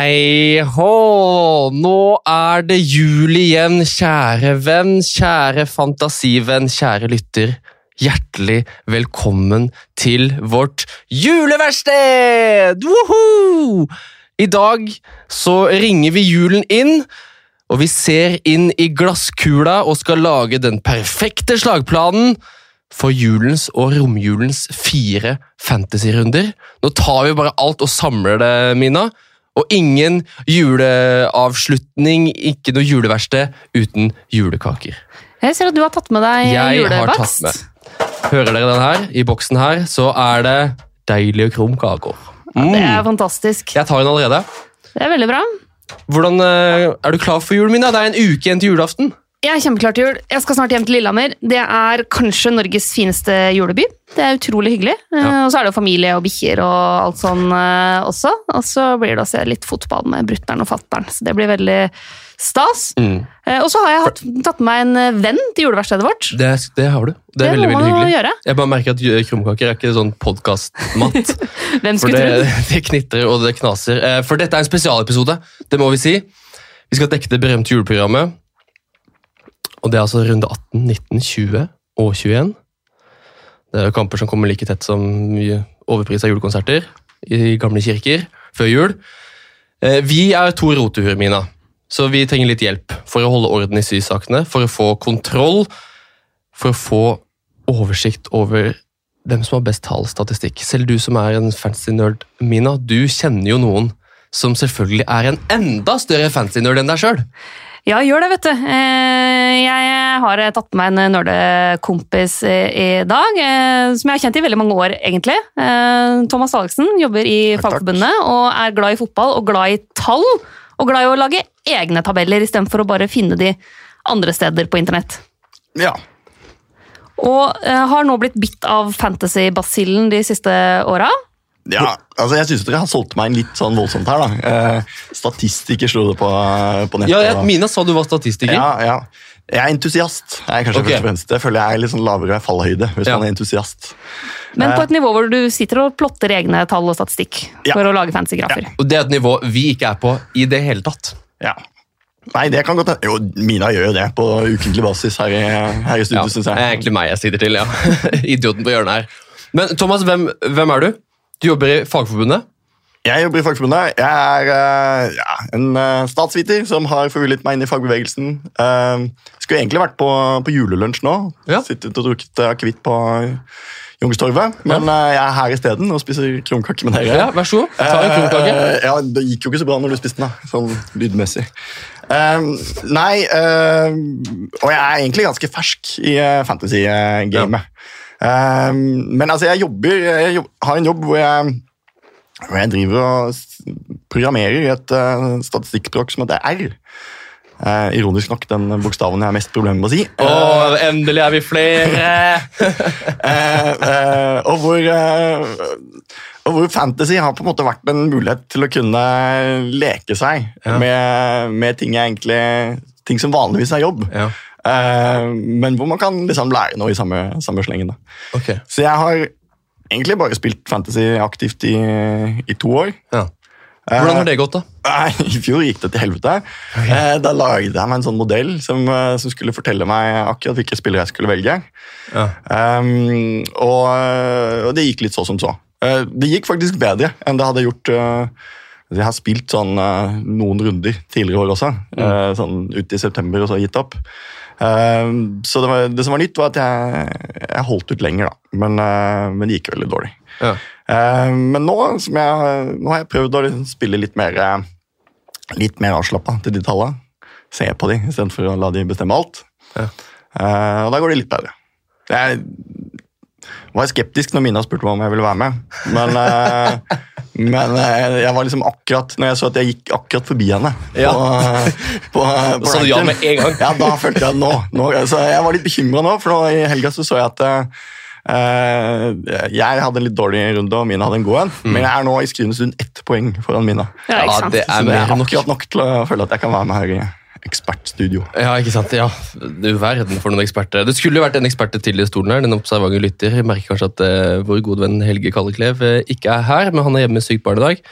Hei hå! Nå er det jul igjen, kjære venn, kjære fantasivenn, kjære lytter. Hjertelig velkommen til vårt juleverksted! I dag så ringer vi julen inn, og vi ser inn i glasskula og skal lage den perfekte slagplanen for julens og romjulens fire fantasyrunder. Nå tar vi bare alt og samler det, Mina. Og ingen juleavslutning, ikke noe juleverksted uten julekaker. Jeg ser at du har tatt med deg Jeg har tatt julebakst. med. Hører dere den her? I boksen her så er det deilige krumkaker. Mm. Det er fantastisk. Jeg tar den allerede. Det er veldig bra. Hvordan, eh, Er du klar for jul, Mina? Det er en uke igjen til julaften. Jeg er kjempeklar til jul. Jeg skal snart hjem til Lillehammer. Det er kanskje Norges fineste juleby. Det er utrolig hyggelig. Eh, Ja. Og så er det jo familie og bikkjer og alt sånn eh, også. Og så blir det å se litt fotball med brutter'n og fatter'n. Så det blir veldig stas. Mm. Eh, Og så har jeg hatt, tatt med meg en eh, venn til juleverkstedet vårt. Det, det har du. Det er Det veldig, veldig hyggelig. gjøre. Jeg bare merker at eh, krumkaker er ikke sånn podkastmat. Hvem skulle det, trodd? det knitrer og det knaser. Eh, For dette er en spesialepisode, det må vi si. Vi skal dekke det berømte juleprogrammet. Og det er altså runde 18, 19, 20 og 21. Det er jo kamper som kommer like tett som overpris av julekonserter i gamle kirker før jul. Eh, Vi er to rotehuer, Mina, så vi trenger litt hjelp for å holde orden i sysakene, for å få kontroll, for å få oversikt over hvem som har best tallstatistikk. Selv du som er en fancy-nerd, Mina, du kjenner jo noen som selvfølgelig er en enda større fancy-nerd enn deg sjøl. Ja, gjør det, vet du. Eh, Jeg har tatt med meg en nerdekompis i dag, eh, som jeg har kjent i veldig mange år, egentlig. Eh, Thomas Aleksen jobber i. Fagforbundet og er glad i fotball og glad i tall. Og glad i å lage egne tabeller istedenfor å bare finne de andre steder på internett. Ja. Og eh, har nå blitt bitt av fantasy-basillen de siste åra. Ja altså jeg syns dere har solgt meg inn litt sånn voldsomt her. da. Eh, statistiker slo det på, på nettet. Ja, jeg, Mina sa du var statistiker. ja, ja. Jeg er entusiast. Jeg er kanskje okay. først og fremst. Jeg føler jeg er litt sånn lavere fallhøyde hvis Ja. man er entusiast. Men Eh. på et nivå hvor du sitter og plotter egne tall og statistikk Ja. for å lage fancy grafer. Og det er et nivå vi ikke er på i det hele tatt. Ja. Nei, det kan godt hende. Jo, Mina gjør jo det på ukentlig basis her i, her i Ja, studio, det er egentlig meg jeg sitter til, ja. Idioten på hjørnet her. Men Thomas, hvem, hvem er du? Du jobber i Fagforbundet. Jeg jobber i Fagforbundet. Jeg er eh, ja, en eh, statsviter som har forvillet meg inn i fagbevegelsen. Uh, skulle egentlig vært på, på julelunsj nå. Ja. Sittet og drukket akevitt på Youngstorget. Men eh, jeg er her isteden og spiser krumkake med dere. Ja, Vær så god, ta en krumkake. Eh, ja, Det gikk jo ikke så bra når du spiste den, da, sånn lydmessig. Eh, nei, eh, og jeg er egentlig ganske fersk i fantasy-gamet. Eh, men altså, jeg jobber Jeg jobb, har en jobb hvor jeg, hvor jeg driver og programmerer i et uh, statistikkspråk som heter R. Eh, ironisk nok den bokstaven jeg har mest problemer med å si. Å, endelig er vi flere! Eh, eh, og, hvor, eh, og hvor fantasy har på en måte vært en mulighet til å kunne leke seg Ja. med, med ting, egentlig, ting som vanligvis er jobb. Ja, Eh, men hvor man kan liksom lære noe i samme, samme slengen. Okay. Så jeg har egentlig bare spilt fantasy aktivt i, i to år. Ja. Hvordan har det gått, da? Nei, I fjor gikk det til helvete. Eh, Da lagde jeg meg en sånn modell som, eh, som skulle fortelle meg akkurat hvilke spillere jeg skulle velge. Ja. Um, og, og det gikk litt så som så. Eh, det gikk faktisk bedre enn det hadde gjort eh, Jeg har spilt sånn eh, noen runder tidligere i år også. eh, sånn ut i september og så gitt opp. Um, så det, var, det som var nytt, var at jeg, jeg holdt ut lenger, da. Men, eh, men det gikk veldig dårlig. Ja. Eh, men nå, som jeg, nå har jeg prøvd å spille litt mer eh, Litt mer avslappa til de tallene. Se på de istedenfor å la de bestemme alt. Ja. Eh, og da går det litt bedre. Jeg var skeptisk når Mina spurte meg om jeg ville være med. Men, eh, men eh, jeg var liksom akkurat når jeg så at jeg gikk akkurat forbi henne på, Ja. på, på Så du ja med en gang? Ja, da følte jeg nå, nå Så jeg var litt bekymra nå, for nå i helga så, så jeg at eh, jeg hadde en litt dårlig runde, og Mina hadde en god en. Men jeg er nå i skrivende stund ett poeng foran Mina. Ja, Ja, ikke sant? det er Så det er nok. akkurat nok til å føle at jeg kan være med her ekspertstudio. Ja, ikke sant? Ja, Du verden for noen eksperter. Det skulle jo vært en ekspert til i stolen her, den observante lytter. Jeg merker kanskje at uh, vår gode venn Helge Kalleklev uh, ikke er her, men han er hjemme med sykt barn i dag.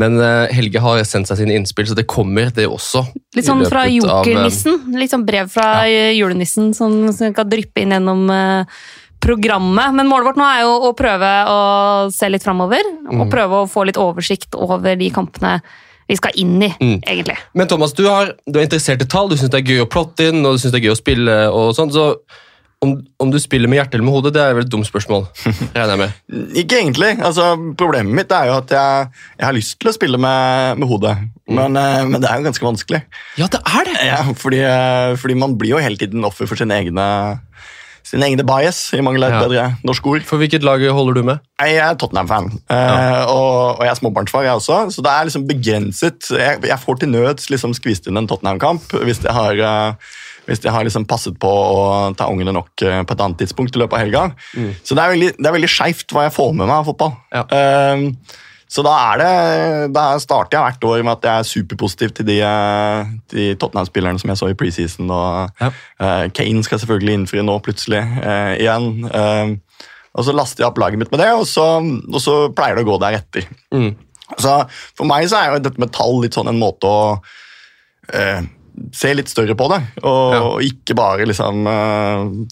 Men uh, Helge har sendt seg sine innspill, så det kommer, det også. Litt sånn fra jokernissen? eh, jokernissen. Litt sånn brev fra ja. julenissen som som kan dryppe inn gjennom eh, programmet. Men målet vårt nå er jo å prøve å se litt framover. Mm. Og prøve å få litt oversikt over de kampene vi skal inn i, Mm. egentlig. Men Thomas, du, har, du er interessert i tall, du syns det er gøy å plotte inn, og du synes det er gøy å spille. og sånn, så om, om du spiller med hjertet eller med hodet, det er vel et dumt spørsmål. regner jeg med. Ikke egentlig. Altså, problemet mitt er jo at jeg, jeg har lyst til å spille med, med hodet, men, eh, men det er jo ganske vanskelig. Ja, det er det! Ja, fordi, eh, fordi man blir jo hele tiden offer for sine egne, sine egne bias, i mangel av et Ja. bedre norsk ord. For hvilket lag holder du med? Jeg er Tottenham-fan, eh, og, og jeg er småbarnsfar, jeg også. Så det er liksom begrenset. Jeg, jeg får til nøds liksom skvist inn en Tottenham-kamp hvis jeg har, eh, hvis de har liksom passet på å ta ungene nok eh, på et annet tidspunkt i løpet av helga. Så det er veldig, det er veldig skeivt hva jeg får med meg av fotball. Ja. Eh, så da, er det, da starter jeg hvert år med at jeg er superpositiv til de, eh, de Tottenham-spillerne som jeg så i preseason. og Ja. uh, Kane skal selvfølgelig innfri nå plutselig uh, igjen. Uh, og så laster jeg opp laget mitt med det, og så, og så pleier det å gå deretter. Mm. Så for meg så er jo dette med tall litt sånn en måte å se litt større på det, og, Ja. og ikke bare liksom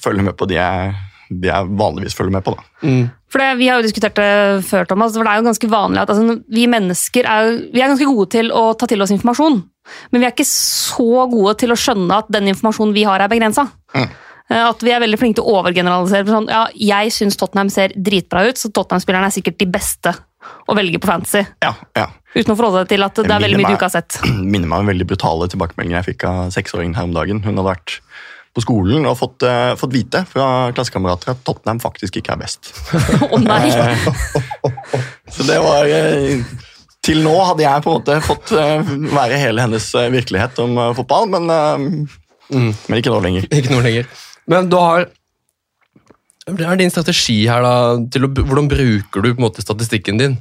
følge med på de jeg, de jeg vanligvis følger med på. da. Mm. For det, Vi har jo diskutert det før, Thomas. for det er jo ganske vanlig at altså, Vi mennesker er, vi er ganske gode til å ta til oss informasjon. Men vi er ikke så gode til å skjønne at den informasjonen vi har, er begrensa. Mm. At vi er veldig flinke til å overgeneralisere. Sånn, ja, jeg syns Tottenham ser dritbra ut, så Tottenham-spillerne er sikkert de beste å velge på fantasy. Ja, ja. Uten å forholde deg til at det Det er veldig mye meg, du ikke har sett. minner meg om veldig brutale tilbakemeldinger jeg fikk av seksåringen her om dagen. Hun hadde vært på skolen og fått, eh, fått vite fra klassekamerater at Tottenham faktisk ikke er best. Å nei! Så det var eh, Til nå hadde jeg på en måte fått eh, være hele hennes virkelighet om fotball, men, Mm. men ikke nå lenger. Ikke noe lenger. Men du har Hva er din strategi her, da? Til å, hvordan bruker du på en måte statistikken din?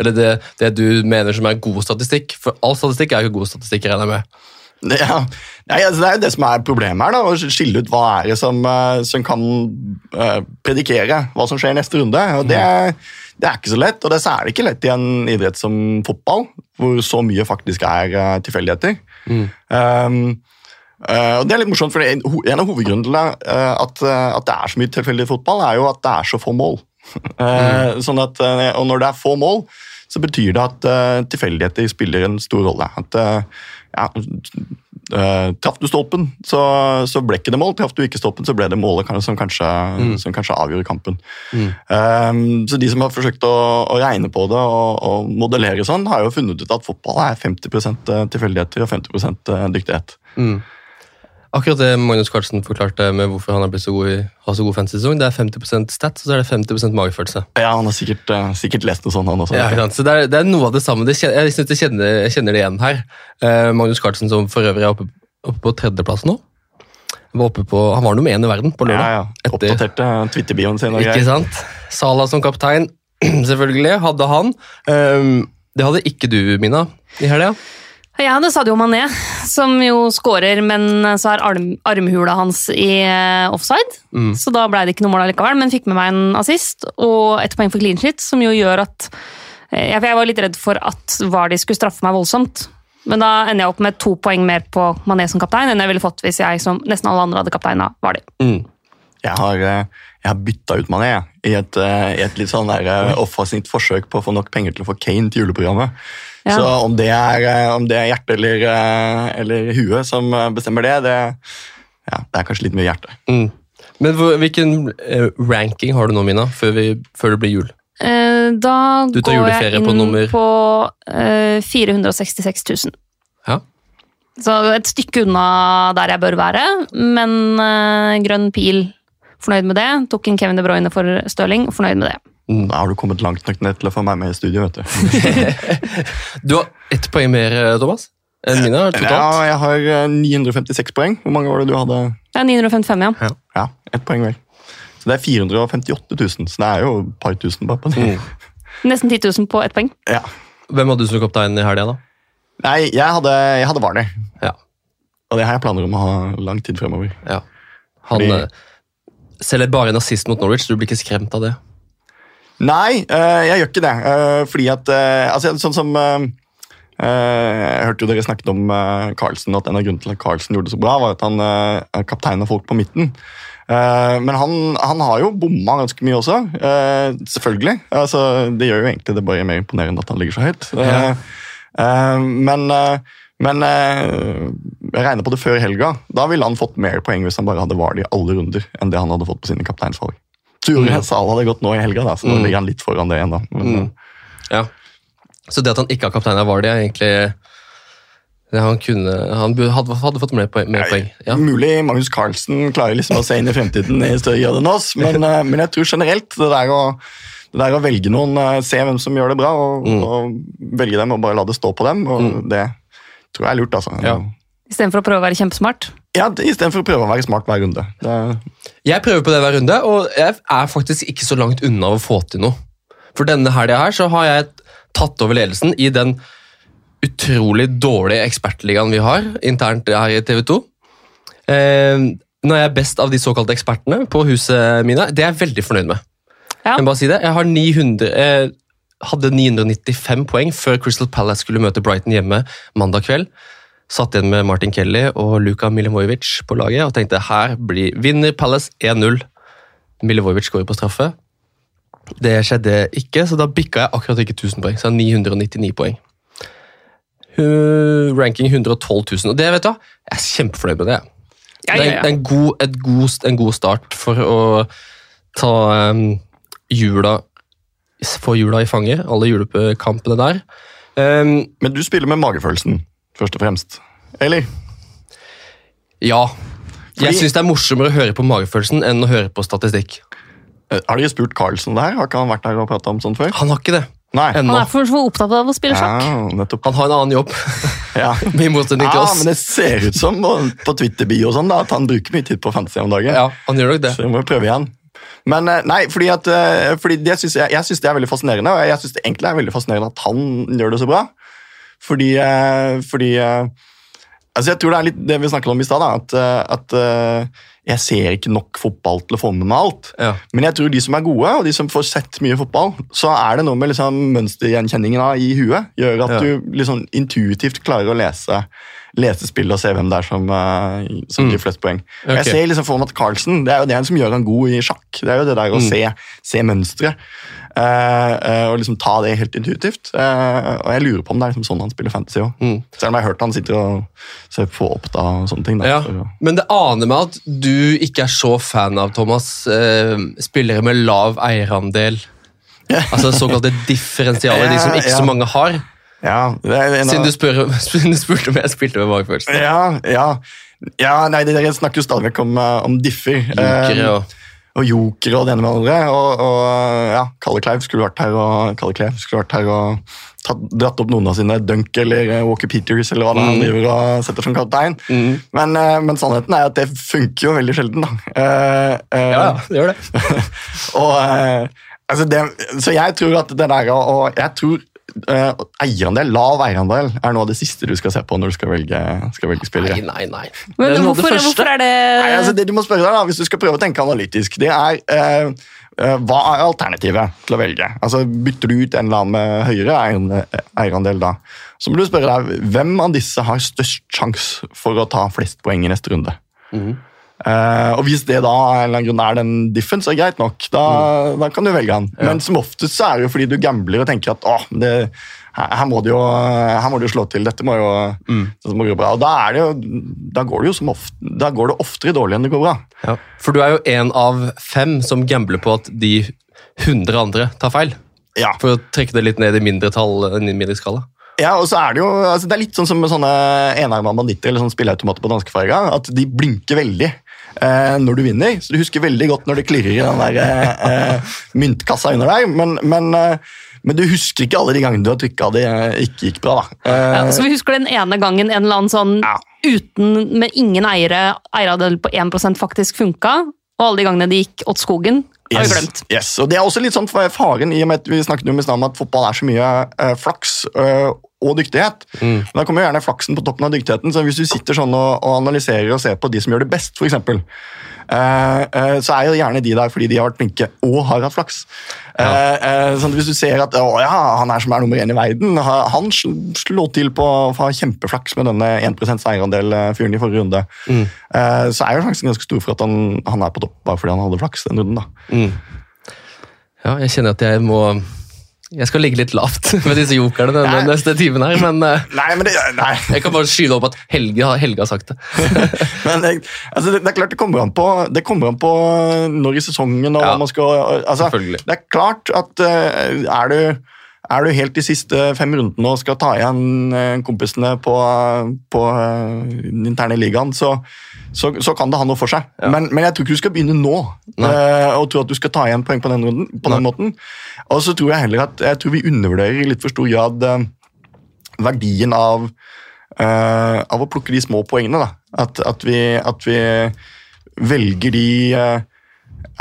Eller det, det du mener som er god statistikk? For all statistikk er jo god statistikk, regner jeg med. Ja. Nei, altså, det er jo det som er problemet her, da, å skille ut hva er det som, eh, som kan uh, predikere hva som skjer i neste runde. og det, det er ikke så lett, og det er særlig ikke lett i en idrett som fotball, hvor så mye faktisk er uh, tilfeldigheter. Mm. Um, uh, og det er litt morsomt, for En en av hovedgrunnene til at, at det er så mye tilfeldig fotball, er jo at det er så få mål. Mm. sånn at, og når det er få mål, så betyr det at tilfeldigheter spiller en stor rolle. At ja, Uh, Traff du stolpen, så, så ble ikke det mål. Traff du ikke stolpen, så ble det målet som kanskje, som kanskje avgjorde kampen. Mm. Um, så de som har forsøkt å, å regne på det og, og modellere sånn, har jo funnet ut at fotball er 50% tilfeldigheter og 50% dyktighet. Mm. Akkurat det Magnus Carlsen forklarte med hvorfor han har blitt så god i, har så god fantasy-sesong, det er 50 stats og så er det 50% magefølelse. Ja, Han har sikkert, uh, sikkert lest noe sånt, han også. Ja, ikke sant? så det er, det er noe av det samme. Det kjenner, jeg synes jeg kjenner, jeg kjenner det igjen her. Uh, Magnus Carlsen, som for øvrig er oppe, oppe på tredjeplass nå. Var på, han var nummer én i verden på lørdag. ja. ja. Oppdaterte Twitter-bioen sin. og Ikke greier. sant? Sala som kaptein, selvfølgelig, hadde han. Um, det hadde ikke du, Mina, i helga. Jeg hadde Sadio Mané, som jo scorer, men så er arm, armhula hans i eh, offside. Mm. Så da ble det ikke noe mål allikevel, men fikk med meg en assist og ett poeng for clean shit, som jo gjør at eh, Jeg jeg var litt redd for at Vardi skulle straffe meg voldsomt. Men da ender jeg opp med to poeng mer på Mané som kaptein enn jeg ville fått hvis jeg som nesten alle andre hadde kapteina Vardi. Mm. Jeg har, eh, jeg har bytta ut Mané i et, i et litt sånn offensivt forsøk på å få nok penger til å få Kane til juleprogrammet. Ja. Så om det er, eh, om det er hjertet eller, eh, eller huet som eh, bestemmer det, det, ja, det er kanskje litt mye hjerte. Mm. Men hvilken ranking har du nå, Mina, før, vi, før det blir jul? Eh, Da går jeg inn på nummer- på eh, 466 000. Ja. Så et stykke unna der jeg bør være, men eh, grønn pil, fornøyd med det. Tok inn Kevin De Bruyne for Stirling, fornøyd med det. Da har du kommet langt nok ned til å få meg med i studio. vet du. Du har ett poeng mer, eh, Thomas, enn mine totalt. Ja, jeg har eh, 956 poeng. Hvor mange var det du hadde? Det er 955, ja. Ja, ett poeng vel. Så det er 458 000, så det er jo et par tusen bare på det. Mm. Nesten 10 000 på ett poeng. Ja. Hvem hadde du som kaptein i helga, da? Nei, jeg hadde, jeg hadde Vardy. Ja. Og det har jeg planer om å ha lang tid fremover. ja. Han Fordi- eh, selger bare en assist mot Norwich, du blir ikke skremt av det? Nei, eh, jeg gjør ikke det. eh, fordi at eh, altså, Sånn som jeg hørte jo dere snakket om Carlsen, at en av grunnene til at Carlsen gjorde det så bra, var at han er kaptein av folk på midten. Men han, han har jo bomma ganske mye også, selvfølgelig. Altså, det gjør jo egentlig det bare mer imponerende at han ligger så høyt. Ja. Men men jeg regner på det før helga. Da ville han fått mer poeng hvis han bare hadde Vardy i alle runder, enn det han hadde fått på sine kapteinsvalg. Så gjorde Mm. jeg Salah det godt nå i helga, da, så nå Mm. ligger han litt foran det igjen. da. Men, Mm. Ja. Så det at han ikke har kaptein av Vardy, er egentlig han kunne Han hadde, hadde fått mer poeng. Mer poeng. Ja. Mulig Magnus Carlsen klarer liksom å se inn i fremtiden i større grad enn oss, men, eh, men jeg tror generelt det der å, det der å velge noen, eh, se hvem som gjør det bra, og, Mm. og velge dem og bare la det stå på dem, og Mm. det tror jeg er lurt. altså. Ja. Istedenfor å prøve å være kjempesmart. Ja, Istedenfor å prøve å være smart hver runde. Det, Jeg prøver på det hver runde, og jeg er faktisk ikke så langt unna å få til noe. For denne helga her så har jeg tatt over ledelsen i den utrolig dårlige ekspertligaen vi har internt her i TV 2. Eh, nå er jeg best av de såkalte ekspertene på huset mine. Det er jeg veldig fornøyd med. Ja. Jeg bare si det. Jeg har 900, eh, hadde 995 poeng før Crystal Palace skulle møte Brighton hjemme mandag kveld. Satt igjen med Martin Kelly og Luka Milivojevic på laget og tenkte her blir vinner Palace 1-0. Milivojevic jo på straffe. Det skjedde ikke, så da bikka jeg akkurat ikke 1000 poeng. Så jeg har 999 poeng. Ranking 112 000. Og det vet du, jeg er kjempefornøyd med det. Ja, Det ja, ja. det er en, god, et god, en god start for å ta um, jula Få jula i fanget, alle julekampene der. Um, men du spiller med magefølelsen, først og fremst. Eller? ja. Fordi- Jeg syns det er morsommere å høre på magefølelsen enn å høre på statistikk. Eh, Har dere spurt Carlsen det her? Har ikke han vært der og prata om sånt før? Han har ikke det Nei. Han er for, opptatt av å spille sjakk. Ja. Han har en annen jobb, Ja. i motsetning til Ja, oss. men det ser ut som på Twitter-bio og sånn da, at han bruker mye tid på fantasy om dagen. Ja, han gjør nok det. Så vi må prøve igjen. Men eh, nei, fordi at, eh, fordi det synes jeg, jeg synes det er veldig fascinerende, og jeg synes det egentlig er veldig fascinerende at han gjør det så bra. Fordi, eh, fordi eh, altså Jeg tror det er litt det vi snakket om i stad, at, eh, at jeg ser ikke nok fotball til å få med meg alt. Ja. Men jeg tror de som er gode, og de som får sett mye fotball, så er det noe med liksom mønstergjenkjenningen i huet. Gjør at Ja. du liksom intuitivt klarer å lese, lese spillet og se hvem det er som, som Mm. gir flest poeng. Okay. Jeg ser liksom for meg at Carlsen det er jo det som gjør han god i sjakk. Det er jo det der å Mm. se, se mønstre. Eh, eh, og liksom ta det helt intuitivt. Eh, og jeg lurer på om det er liksom sånn han spiller fantasy òg. Mm. Selv om jeg har hørt han sitter og ser på oppda og sånne ting. Ja, Men det aner meg at du ikke er så fan av Thomas. Eh, spillere med lav eierandel. Altså såkalte differensialer, de som ikke så mange har. ja, av- Siden du, spør, du spurte om jeg spilte med magefølelse. Ja, ja. ja nei, Dere snakker jo stadig vekk om, om differ. Jokere Eh, og jokere joker og det ene med andre. Og, og ja, Kalle Kleiv skulle vært her og Kalle Kleiv skulle vært her og tatt, dratt opp noen av sine Dunk eller eh, Walker Peters eller hva det er han Mm. driver og setter som kaptein. mm. Men, eh, men sannheten er at det funker jo veldig sjelden. da. Eh, eh, Ja, det gjør det. og, eh, altså det, så jeg tror at det der og jeg tror eh, eierandel, lav eierandel er noe av det siste du skal se på når du skal velge, skal velge spillere. Nei, nei, nei. Men Det er hvorfor, hvorfor er det Nei, altså det du må spørre deg da, Hvis du skal prøve å tenke analytisk, det er eh, eh, hva er alternativet til å velge? Altså Bytter du ut en eller annen med høyere eierandel da? Så må du spørre deg hvem av disse har størst sjanse for å ta flest poeng i neste runde. Mhm. Eh, og Hvis det da av en eller annen grunn er den diffen, så er det greit nok. Da, da kan du velge han. Ja. Men som oftest så er det jo fordi du gambler og tenker at åh, det, her, må det jo, her må det jo slå til. Dette må jo, Mm. dette må gå bra. Og da, det jo, da, går det jo som ofte, da går det oftere dårlig enn det går bra. Ja. For du er jo en av fem som gambler på at de hundre andre tar feil. Ja, For å trekke det litt ned i mindre tall, i mindre skala. Ja og så er det jo altså det er litt sånn som med sånne enarma banditter eller sånn spilleautomater på danskefarga, at de blinker veldig. Eh, når du vinner, så Du husker veldig godt når det klirrer i den der eh, eh, myntkassa under deg, men, men, eh, men du husker ikke alle de gangene du har trykka det eh, ikke gikk bra. da. Eh, ja, Så vi husker den ene gangen en eller annen sånn Ja. uten, med ingen eiere, eierandel på 1% faktisk funka, og alle de gangene det gikk åt skogen, har vi Yes, glemt. Yes, og Det er også litt sånn faren i og med at vi snakket jo med om at fotball er så mye eh, flaks eh, og dyktighet. Mm. Men Da kommer jo gjerne flaksen på toppen av dyktigheten. så Hvis du sitter sånn og, og analyserer og ser på de som gjør det best, f.eks. eh, eh, så er jo gjerne de der fordi de har vært flinke og har hatt flaks. Eh, eh, sånn hvis du ser at å, ja, han er som er nummer én i verden, han slår til på å ha kjempeflaks med denne 1 eierandel-fyren i forrige runde, Mm. eh, så er jo sjansen ganske stor for at han, han er på topp bare fordi han hadde flaks den runden. da. Mm. Ja, jeg kjenner at jeg må Jeg skal ligge litt lavt med disse jokerne den Nei. neste timen her, men eh, Nei, men det, nei. jeg kan bare skyve opp at Helge, har- Helge har sagt det. Men det, altså det, det er klart det kommer an på Det kommer an på når i sesongen og Ja, man skal altså. Det er klart at eh, er du er du helt de siste fem rundene og skal ta igjen eh, kompisene på, på eh, den interne ligaen, så, så, så kan det ha noe for seg. Ja. Men, men jeg tror ikke du skal begynne nå eh, og tro at du skal ta igjen poeng på den, runden, på den måten. Og så tror jeg heller at jeg tror vi undervurderer i litt for stor grad uh, verdien av, uh, av å plukke de små poengene. At, at, vi, at vi velger de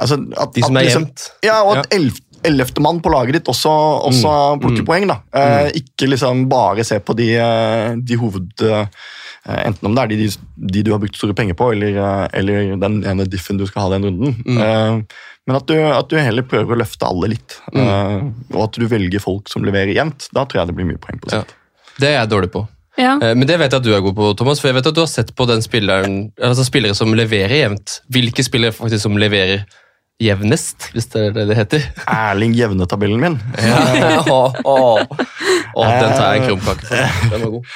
altså at, De som er liksom- jevnt. Ja, og at elf, ellevtemann på laget ditt også, også plukker mm. poeng. da. Eh, ikke liksom bare se på de, eh, de hoved... eh, Enten om det er de, de du har brukt store penger på, eller, eh, eller den ene diffen du skal ha den runden. Mm. Eh, men at du, at du heller prøver å løfte alle litt. Mm. Eh, og at du velger folk som leverer jevnt. Da tror jeg det blir mye poeng på Ja. Det er jeg dårlig på. Ja. Eh, Men det vet jeg at du er god på, Thomas. For jeg vet at du har sett på den spilleren, altså spillere som leverer jevnt. Hvilke spillere faktisk som leverer jevnest, hvis det er det det heter. Erling Jevne-tabellen min. Ja. å, å, å, den tar jeg en krumkake for. Den var god.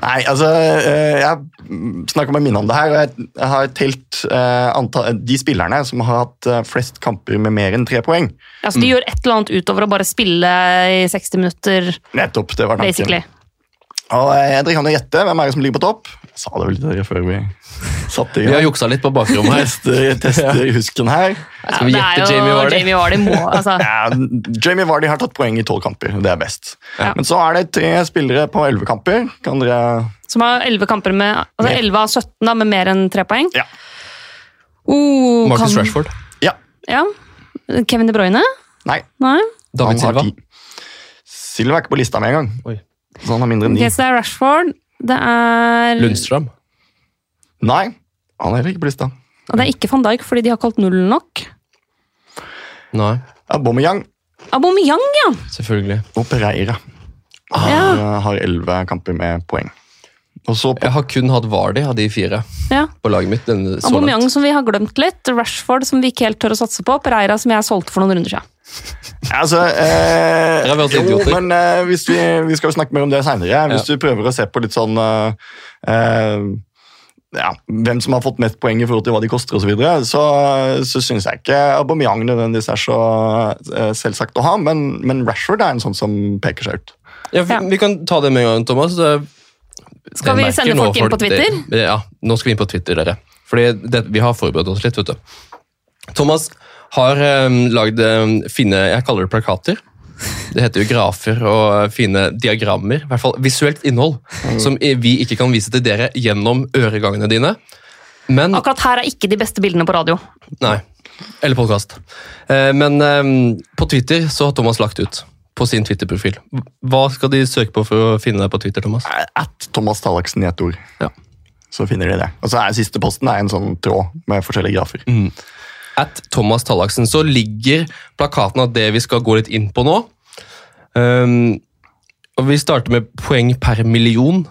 Nei, altså eh, Jeg snakka med Minne om det her, og jeg, har telt eh, antall, de spillerne som har hatt eh, flest kamper med mer enn tre poeng. Altså, de gjør et eller annet utover å bare spille i 60 minutter, Nettopp, det var tanken. basically. Og eh, Dere kan jo gjette hvem er det som ligger på topp. Jeg sa det vel til dere før vi satte i Vi har juksa litt på bakrommet her. Tester, tester husken her. Skal vi det gjette er jo Jamie Vardy? Jamie Vardy må, altså. Ja, Jamie Vardy har tatt poeng i tolv kamper. Det er best. Ja. Men så er det tre spillere på elleve kamper. Kan dere Som har 11 kamper med altså elleve 11 av 17 da, med mer enn tre poeng. Ja. Oh, Marcus kan- Rashford. Ja. Ja. Kevin De Bruyne? Nei. Nei. David Silva. Silva er ikke på lista med en gang. Oi. Så han har mindre enn Ok, Okay, så det er Rashford. Det er Lundstrøm. Nei, han er heller ikke på lista. Og det er ikke van Dijk, fordi de har kalt null nok. Nei, Aubameyang Aubameyang, ja! selvfølgelig. og Pereira Han Ja. har- har elleve kamper med poeng. Og Jeg har kun hatt Vardy av de fire ja. på laget mitt. Aubameyang som vi har glemt litt. Rashford som vi ikke helt tør å satse på. Pereira som jeg solgte for noen runder siden. Altså, eh, jo, men eh, hvis vi, vi skal jo snakke mer om det seinere. Hvis du prøver å se på litt sånn eh, eh, ja, Hvem som har fått mest poeng i forhold til hva de koster osv., så, videre, så så syns jeg ikke Aubameyang nødvendigvis er så eh, selvsagt å ha, men, men Rashford er en sånn som peker seg ut. Ja, vi, vi kan ta det med en gang, Thomas. Det- Skal vi sende folk inn på Twitter? Det, ja, nå skal vi inn på Twitter, dere. Fordi det, vi har forberedt oss litt, vet du. Thomas har um, lagd eh, fine Jeg kaller det plakater. Det heter jo grafer og fine diagrammer. I hvert fall visuelt innhold. Som vi ikke kan vise til dere gjennom øregangene dine. Men Akkurat her er ikke de beste bildene på radio. Nei. Eller podkast. Men eh, på Twitter så har Thomas lagt ut på sin Twitter-profil. Hva skal de søke på for å finne deg på Twitter, Thomas? At Thomas Tallaksen i ett ord. Ja. Så finner de det. Og så er Siste posten er en sånn tråd med forskjellige grafer. At Thomas Tallaksen. Så ligger plakaten av det vi skal gå litt inn på nå. Um, og Vi starter med poeng per million.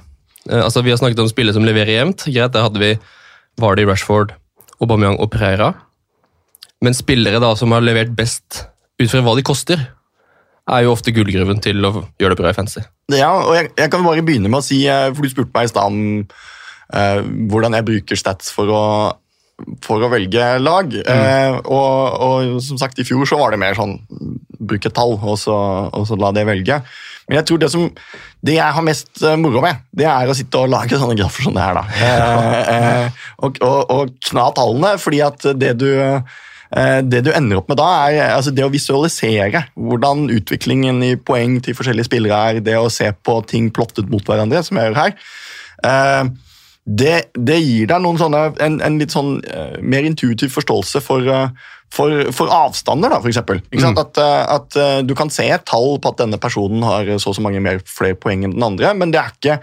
Uh, altså Vi har snakket om spillere som leverer jevnt. Greit, Der hadde vi Vardy, Rashford, Aubameyang og Pereira. Men spillere da som har levert best ut fra hva de koster, er jo ofte gullgruven til å gjøre det bra i fancy. Ja, og jeg, jeg kan bare begynne med å si, eh, for du spurte meg i stad om Uh, hvordan jeg bruker stats for å, for å velge lag. Eh, og, og som sagt, i fjor så var det mer sånn bruk et tall, og så, og så la det velge. Men jeg tror det som det jeg har mest eh, moro med, det er å sitte og lage sånne grafer som det her. da. Eh, eh, og, og, og kna tallene, fordi at det du Eh, Det du ender opp med da, er altså det å visualisere hvordan utviklingen i poeng til forskjellige spillere er, det å se på ting plottet mot hverandre, som jeg gjør her. eh, Det, det gir deg sånne, en, en litt sånn uh, mer intuitiv forståelse for, uh, for, for avstander, da, for eksempel. Ikke? At, eh, at du kan se et tall på at denne personen har så og så mange mer flere poeng enn den andre, men det er ikke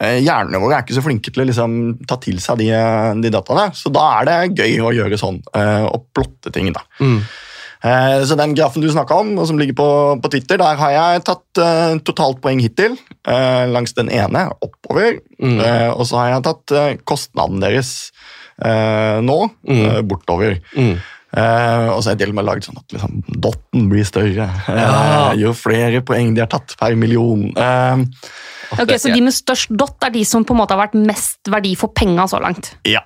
hjernene våre er ikke så flinke til å liksom, ta til seg de, de dataene. Så da er det gøy å gjøre sånn, og plotte ting. da. Mm. Eh, Så den grafen du snakka om, og som ligger på, på Twitter, der har jeg tatt uh, totalt poeng hittil. Uh, langs den ene oppover. Mm. Uh, og så har jeg tatt uh, kostnaden deres eh, nå Mm. bortover. Mm. Eh, og så har jeg til og med laget sånn at liksom, dotten blir større. Ja. Jo flere poeng de har tatt per million. Eh, Ok, Så de med størst dot er de som på en måte har vært mest verdi for penga så langt? ja.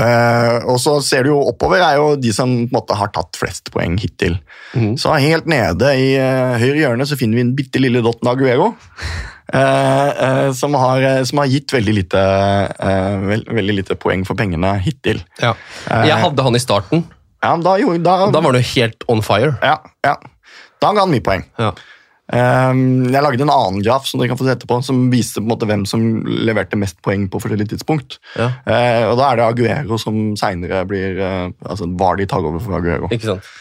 Eh, og så ser du jo oppover er jo de som på en måte har tatt flest poeng hittil. Mm. Så helt nede i eh, høyre hjørne så finner vi en bitte lille dotten Aguero. eh, eh, som, har, som har gitt veldig lite, eh, veld, veldig lite poeng for pengene hittil. Ja. Jeg hadde han i starten. Ja, da, jo, da, Da var du helt on fire. ja, ja. da ga han mye poeng. Ja. Um, jeg lagde en annen graf som dere kan få se etterpå, som viste på en måte hvem som leverte mest poeng på forskjellige tidspunkt. Ja. Eh, og Da er det Aguero som seinere blir eh, altså Var de tar over for Aguero. Ikke sant?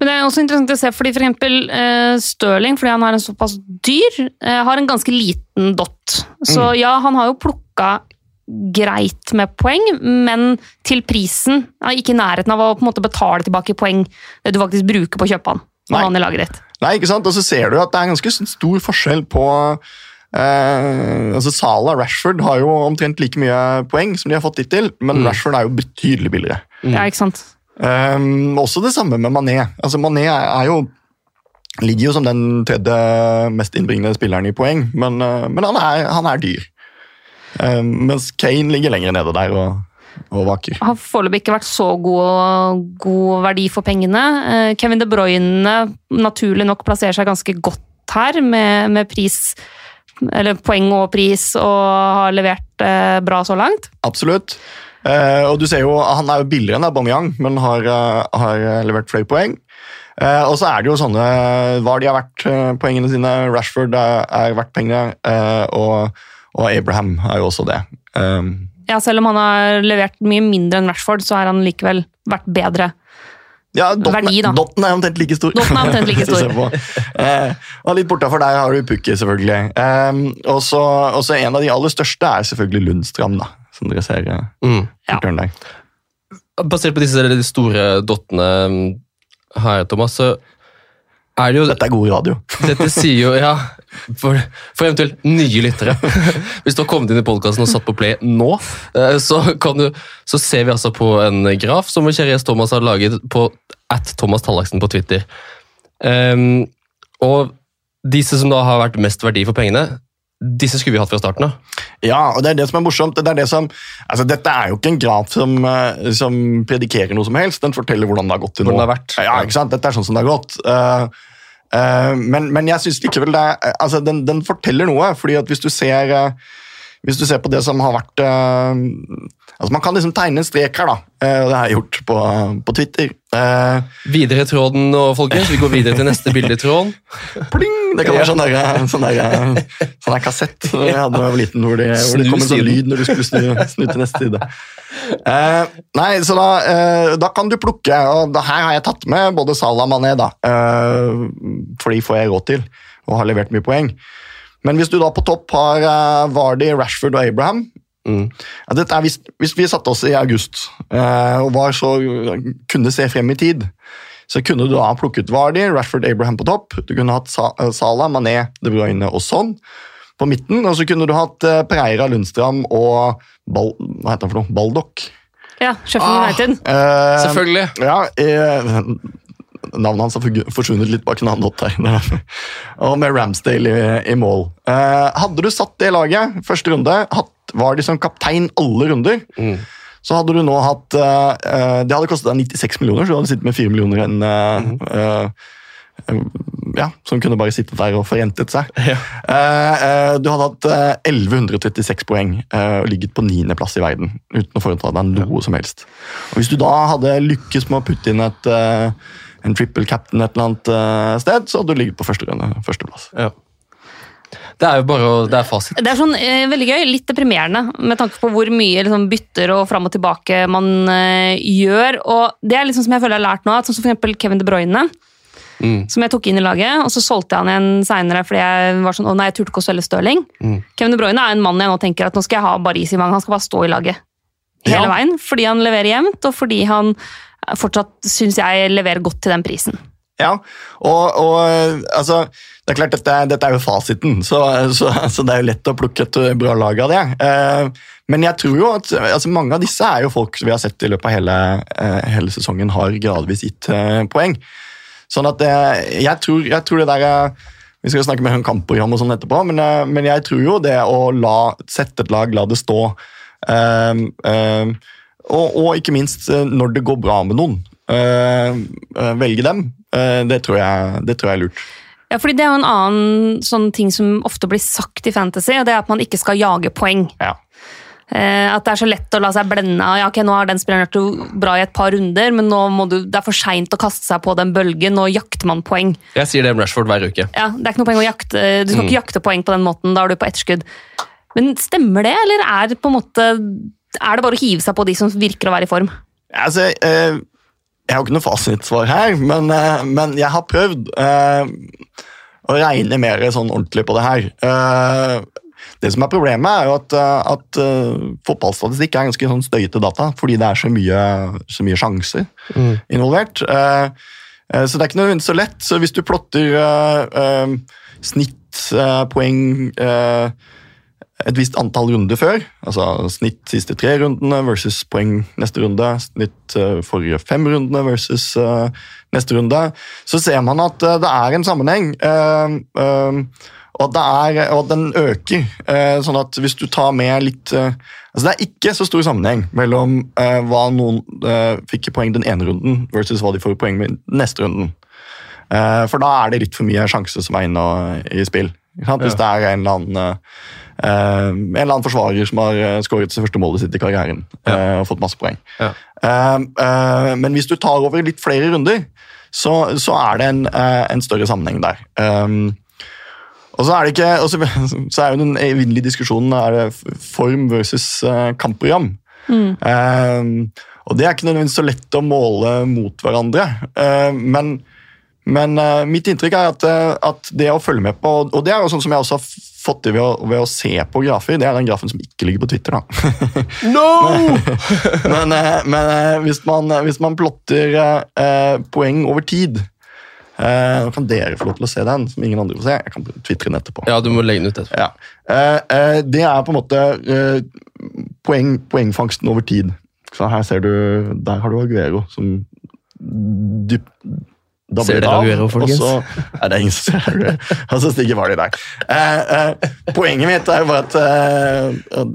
Men det er også interessant å se, fordi for eksempel uh, Stirling, fordi han er en såpass dyr, uh, har en ganske liten dot. Så ja, han har jo plukka greit med poeng, men til prisen Ja, ikke i nærheten av å på en måte betale tilbake poeng det du faktisk bruker på å kjøpe han. Nei. Når han i laget ditt. Nei, ikke sant? Og så ser du at det er ganske stor forskjell på eh, altså Sala Rashford har jo omtrent like mye poeng som de har fått hittil, men Mm. Rashford er jo betydelig billigere. Mm. Ja, ikke sant? Um, også det samme med Mané. Altså Mané er, er jo ligger jo som den tredje mest innbringende spilleren i poeng, men, eh, men han, er, han er dyr. Um, mens Kane ligger lenger nede der og, og vakker. Har foreløpig ikke vært så god, god verdi for pengene. Eh, Kevin De Bruyne naturlig nok plasserer seg ganske godt her, med, med pris eller poeng og pris, og har levert eh, bra så langt. Absolutt. Eh, og du ser jo, Han er jo billigere enn Aubameyang, men har, har levert flere poeng. Eh, og så er det jo sånne Hva de har vært poengene sine? Rashford er, er verdt pengene, eh, og, og Abraham er jo også det. Um, Ja, Selv om han har levert mye mindre enn Rashford, så har han likevel vært bedre. Ja, dotten, Verdi, da. dotten er omtrent like stor. Dotten er omtrent like stor. Eh, og litt bortafor der har du Pukki, selvfølgelig. Eh, og så en av de aller største er selvfølgelig Lundstrand, da, som dere ser. eh, Mm. Ja. Basert på disse de store dottene mm, her, Thomas, så er det jo Dette er god radio. Dette sier jo Ja, for, for eventuelt nye lyttere. Hvis du har kommet inn i podkasten og satt på play nå, eh, så, kan du, så ser vi altså på en graf som vår kjære gjest Thomas har laget på at Thomas Tallaksen på Twitter. Um, og disse som da har vært mest verdi for pengene, disse skulle vi hatt fra starten av. Ja, og det er det som er morsomt. Det er det som, altså Dette er jo ikke en graf som, eh, som predikerer noe som helst. Den forteller hvordan det har gått til nå. Hvordan det har vært. Ja, ikke sant? Dette er sånn som det har gått. Eh, men, men jeg syns likevel det er, altså den, den forteller noe. fordi at hvis du ser eh, hvis du ser på det som har vært eh, altså Man kan liksom tegne en strek her, da. eh, det har jeg gjort på, på Twitter. Eh, Videre i tråden nå, folkens. Vi går videre til neste bildetråd. pling! Det kan være sånn der, sånn der, sånn der kassett som jeg hadde da jeg var liten, hvor det, hvor det kom en sånn lyd når du skulle snu, snu til neste side. Uh, nei, så da, uh, da kan du plukke, og da, her har jeg tatt med både Salah og Mané, da, for de får jeg råd til, og har levert mye poeng. Men hvis du da på topp har uh, Vardy, Rashford og Abraham, Mm. ja, dette er hvis, hvis vi satte oss i august eh, og var så, kunne se frem i tid, så kunne du da ha plukket Vardy, Rashford, Abraham på topp. Du kunne hatt Sa eh, Salah, Mané, De Bruyne og sånn på midten. Og så kunne du hatt eh, Pereira, Lundstram og Bal hva heter han for noe? Baldock. Ja, Sheffield Ah. United. Eh, Selvfølgelig. Ja, eh, Navnet hans har forsvunnet litt bak en annen dott her. og med Ramsdale i, i mål. Eh, hadde du satt det laget første runde, hatt, var de som kaptein alle runder, Mm. så hadde du nå hatt eh, eh, Det hadde kostet deg 96 millioner, så du hadde sittet med 4 millioner enn eh, eh, eh, ja, som kunne bare sittet der og forrentet seg. Ja. Du hadde hatt eh, 1136 poeng og ligget på niendeplass i verden uten å foreta deg noe som helst. Og Hvis du da hadde lykkes med å putte inn et, en triple captain et eller annet eh, sted, så hadde du ligget på første førsteplass. Ja. Det er jo bare å Det er fasit. Det er sånn eh, veldig gøy, litt deprimerende med tanke på hvor mye liksom, bytter og fram og tilbake man eh, gjør. Og det er liksom som jeg føler jeg har lært nå, at sånn som for Kevin De Bruyne Mm. som jeg tok inn i laget, og så solgte jeg han igjen seinere fordi jeg var sånn, å nei, jeg turte ikke å selge Stirling. Mm. Kevin De Bruyne er en mann jeg nå tenker at nå skal jeg ha Baris i mange, han skal bare stå i laget hele Ja. veien, fordi han leverer jevnt, og fordi han fortsatt syns jeg leverer godt til den prisen. Ja, og, og altså, det er klart dette, dette er jo fasiten, så, så, så det er jo lett å plukke et bra lag av det. Eh, men jeg tror jo at altså, mange av disse er jo folk vi har sett i løpet av hele, eh, hele sesongen har gradvis gitt eh, poeng. Sånn at jeg, tror, jeg tror det der Vi skal snakke mer om kampprogram og sånn etterpå, men, men jeg tror jo det å la, sette et lag, la det stå eh, og, og ikke minst eh, når det går bra med noen, eh, eh, velge dem. Eh, det, tror jeg, det tror jeg er lurt. Ja, fordi Det er jo en annen sånn ting som ofte blir sagt i Fantasy, og det er at man ikke skal jage poeng. Ja. Eh, at det er så lett å la seg blende av ja, ok, nå har den spilleren gjort bra i et par runder, men nå må du, det er for seint å kaste seg på den bølgen. Nå jakter man poeng. Jeg sier det om Rashford hver uke. Ja, det er ikke noe poeng å jakte, Du skal Mm. ikke jakte poeng på den måten. Da er du på etterskudd. Men stemmer det, eller er det på en måte er det bare å hive seg på de som virker å være i form? Altså, eh, jeg har ikke noe fasitsvar her, men, eh, men jeg har prøvd eh, å regne mer sånn ordentlig på det her. Eh, det som er Problemet er jo at, at fotballstatistikk er ganske sånn støyete data, fordi det er så mye, så mye sjanser Mm. involvert. Så det er ikke nødvendigvis så lett. Så hvis du plotter snittpoeng eh, et visst antall runder før, altså snitt siste tre rundene versus poeng neste runde, snitt eh, forrige fem rundene versus eh, neste runde, så ser man at eh, det er en sammenheng. og at, er, og den øker. sånn at hvis du tar med litt altså Det er ikke så stor sammenheng mellom hva noen fikk i poeng den ene runden, versus hva de får i poeng med neste runden. For da er det litt for mye sjanse som er inne i spill. Hvis det er en eller annen eh, en eller annen forsvarer som har eh, skåret det første målet sitt i karrieren eh, og fått masse poeng. Ja. Men hvis du tar over litt flere runder, så, så er det en, en større sammenheng der. Um, og så er det ikke, og så, så er jo den evinnelige diskusjonen er det form versus kampprogram. Eh, og det er ikke nødvendigvis så lett å måle mot hverandre. Eh, men men uh, mitt inntrykk er at, uh, at det å følge med på Og det er jo sånn som jeg også har fått til ved å, ved å se på grafer. Det er den grafen som ikke ligger på Twitter. da. No! men uh, men hvis, man, hvis man plotter poeng over tid eh, Nå kan dere få lov til å se den, som ingen andre får se. Jeg kan twitre den etterpå. Ja, du må legge den ut etterpå. Ja. Eh, eh, det er på en måte eh, poeng, poengfangsten over tid. Så her ser du Der har du Aguero som dyp, dabler blir det av, Aguero, folkens? Og så, er det ingen som ser det. Og så stiger Vardy der. Eh, eh, poenget mitt er jo bare at eh,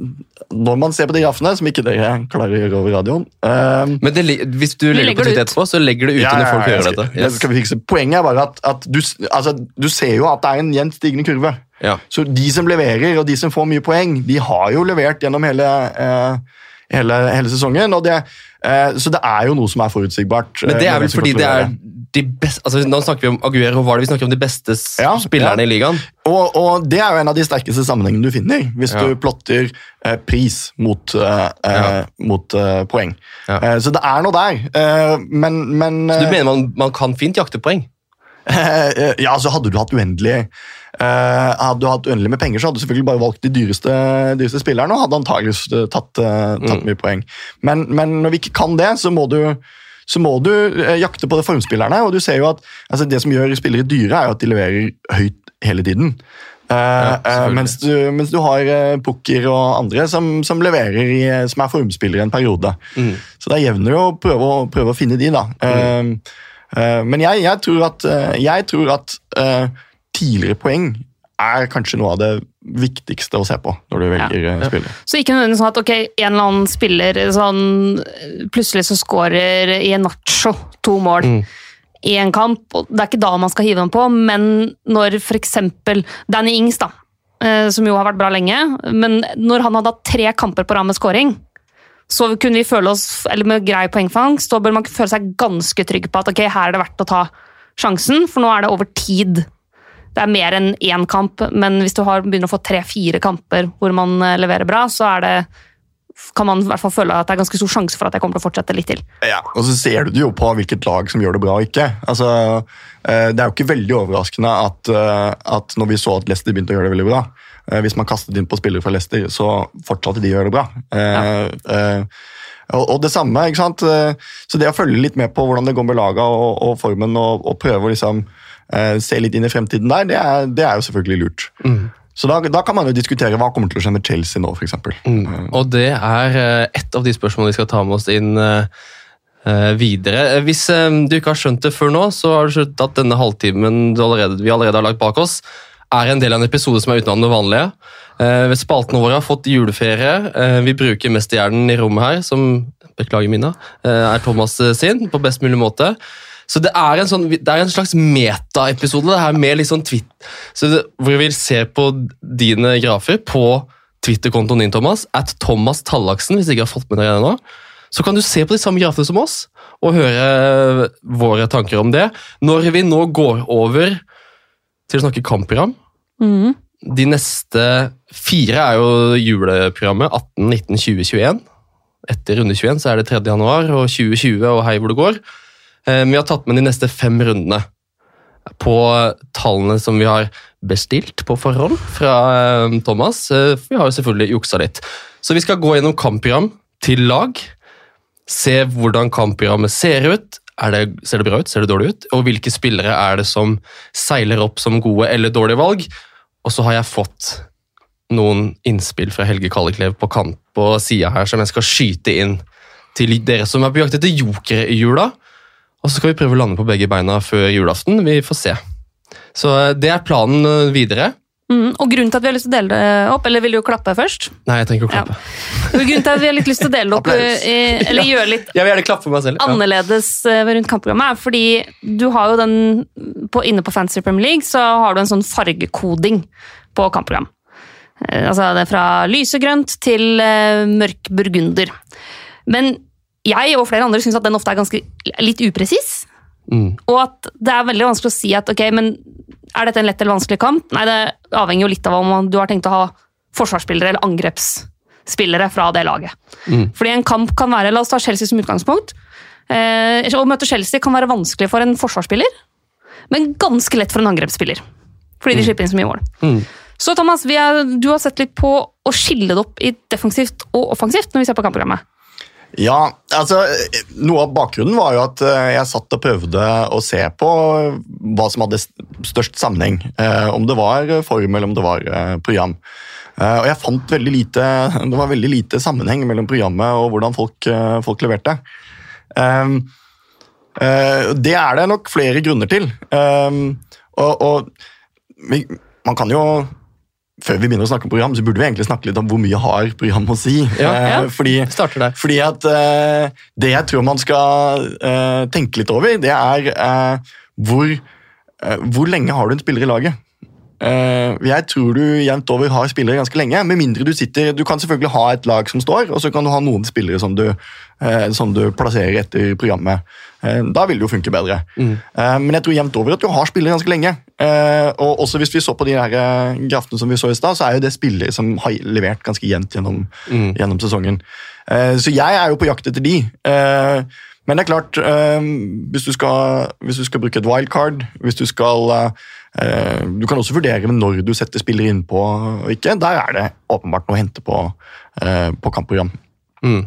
når man ser på de graffene, som ikke dere klarer å gjøre over radioen eh, Men det, hvis du legger det legger på det Twitter ut. etterpå, så legger du ut ja, når folk ja, gjør dette. Yes. det skal vi fikse. Poenget er bare at, at du, altså, du ser jo at det er en jevnt stigende kurve. Ja. Så de som leverer, og de som får mye poeng, de har jo levert gjennom hele, eh, hele, hele sesongen. Det, eh, så det er jo noe som er forutsigbart. Men det eh, er vel fordi det er de beste altså, Nå snakker vi om Aguero, hva er det vi snakker om de beste Ja, spillerne ja. i ligaen? og, og det er jo en av de sterkeste sammenhengene du finner, hvis Ja. du plotter eh, pris mot, eh, eh, mot eh, poeng. Eh, så det er noe der. Eh, men men Så du eh, mener man, man kan fint jakte poeng? ja, altså Hadde du hatt uendelig eh, hadde du hatt uendelig med penger, så hadde du selvfølgelig bare valgt de dyreste, dyreste spillerne og hadde antakeligvis eh, tatt, eh, tatt Mm. mye poeng. Men, men når vi ikke kan det, så må du, så må du eh, jakte på det formspillerne. og du ser jo at altså, Det som gjør spillere dyre, er jo at de leverer høyt hele tiden. Eh, eh, selvfølgelig. mens, du, mens du har uh, Pukker og andre som, som leverer i, som er formspillere en periode. Mm. Så det er jevnere å prøve, å prøve å finne de, da. Mm. Uh, uh, men jeg, jeg tror at, eh, jeg tror at eh, tidligere poeng er kanskje noe av det viktigste å se på når du velger ja. spiller. Så ikke nødvendigvis sånn at ok, en eller annen spiller sånn, plutselig så skårer i en nacho to mål Mm. i en kamp. og Det er ikke da man skal hive dem på, men når f.eks. Danny Ings, da, eh, som jo har vært bra lenge, men når han hadde hatt tre kamper på rad med scoring, så kunne vi føle oss, eller med grei poengfangst, så bør man føle seg ganske trygg på at ok, her er det verdt å ta sjansen, for nå er det over tid. Det er mer enn én kamp, men hvis du har, begynner å få tre-fire kamper hvor man eh, leverer bra, så er det kan man i hvert fall føle at det er ganske stor sjanse for at jeg kommer til å fortsette litt til. Ja, og så ser du jo på hvilket lag som gjør det bra og ikke. Altså, eh, det er jo ikke veldig overraskende at, eh, at når vi så at Leicester begynte å gjøre det veldig bra Hvis man kastet inn på spillere fra Leicester, så fortsatte de å gjøre det bra. Eh, og, det samme, ikke sant? Så det å følge litt med på hvordan det går med laga og, og formen, og, og prøve å liksom eh, se litt inn i fremtiden der, det er, det er jo selvfølgelig lurt. Så da, da kan man jo diskutere hva kommer til å skje med Chelsea nå, f.eks. Mm. Og det er eh, et av de spørsmålene vi skal ta med oss inn eh, eh, videre. Eh, Hvis eh, du ikke har skjønt det før nå, så har du skjønt at denne halvtimen allerede, vi allerede har lagt bak oss, er en del av en episode som er utenom det vanlige. Eh, Spaltene våre har fått juleferie. Eh, Vi bruker mesterhjernen i rommet her, som beklager Mina, eh, er Thomas eh, sin, på best mulig måte. Så det er en, sånn, det er en slags meta-episode, det her med litt sånn tweet, så det, hvor vi ser på dine grafer på Twitter-kontoen din, Thomas, at Thomas Tallaksen, hvis du ikke har fått med deg det ennå, så kan du se på de samme grafene som oss, og høre våre tanker om det. Når vi nå går over til å snakke kampprogram, mm. de neste fire er jo juleprogrammet 18, 19, 20, 21. Etter runde 21 så er det 3. januar og 2020 og hei hvor det går. Eh, Vi har tatt med de neste fem rundene på tallene som vi har bestilt på forhånd fra eh, Thomas. Eh, Vi har jo selvfølgelig juksa litt. Så vi skal gå gjennom kampprogram til lag. Se hvordan kampprogrammet ser ut. Det, ser det bra ut? Ser det dårlig ut? Og hvilke spillere er det som seiler opp som gode eller dårlige valg? Og så har jeg fått noen innspill fra Helge Kalleklev på kant på sida her som jeg skal skyte inn til dere som er på jakt etter jokere i jula. Og så skal vi prøve å lande på begge beina før julaften. Vi får se. Så eh, det er planen eh, videre. Mm, Og grunnen til at vi har lyst til å dele det opp, eller vil du klappe først? Nei, jeg trenger ikke å klappe. Grunnen til at vi har litt lyst til å dele det opp, eh, eller gjøre litt Jeg vil gjerne klappe meg selv. Ja. annerledes rundt kampprogrammet, er fordi du har jo den på, Inne på Fantasy Premier League så har du en sånn fargekoding på kampprogram. Altså det er fra lysegrønt til mørk burgunder. Men jeg og flere andre syns at den ofte er ganske litt upresis. Mm. Og at det er veldig vanskelig å si at ok, men er dette en lett eller vanskelig kamp? Nei, det avhenger jo litt av om du har tenkt å ha forsvarsspillere eller angrepsspillere fra det laget. Mm. Fordi en kamp kan være, La oss ta Chelsea som utgangspunkt. Eh, å møte Chelsea kan være vanskelig for en forsvarsspiller, men ganske lett for en angrepsspiller. Fordi de slipper inn så mye mål. Mm. Så Thomas, er, du har sett litt på å skille det opp i defensivt og offensivt når vi ser på kampprogrammet. Ja, altså Noe av bakgrunnen var jo at eh, jeg satt og prøvde å se på hva som hadde størst sammenheng. eh, Om det var form eller om det var eh, program. Og jeg fant veldig lite Det var veldig lite sammenheng mellom programmet og hvordan folk, folk leverte. Um, eh, Det er det nok flere grunner til. Um, Og, og man kan jo før vi begynner å snakke om program, så burde vi egentlig snakke litt om hvor mye har program å si. Ja, Eh, ja. Fordi fordi at eh, det jeg tror man skal eh, tenke litt over, det er hvor, hvor lenge har du en spiller i laget? Jeg tror du jevnt over har spillere ganske lenge, med mindre du sitter Du kan selvfølgelig ha et lag som står, og så kan du ha noen spillere som du, som du plasserer etter programmet. Eh, da vil det jo funke bedre. Mm. Eh, men jeg tror jevnt over at du har spillere ganske lenge. Eh, og også hvis vi så på de her graftene grafene som vi så i stad, så er jo det spillere som har levert ganske jevnt gjennom, Mm. gjennom sesongen. Så jeg er jo på jakt etter de. Men det er klart, hvis, du skal, hvis du skal bruke et wildcard, hvis du skal Du kan også vurdere med når du setter spillere innpå og ikke. Der er det åpenbart noe å hente på, på kampprogram. Mm.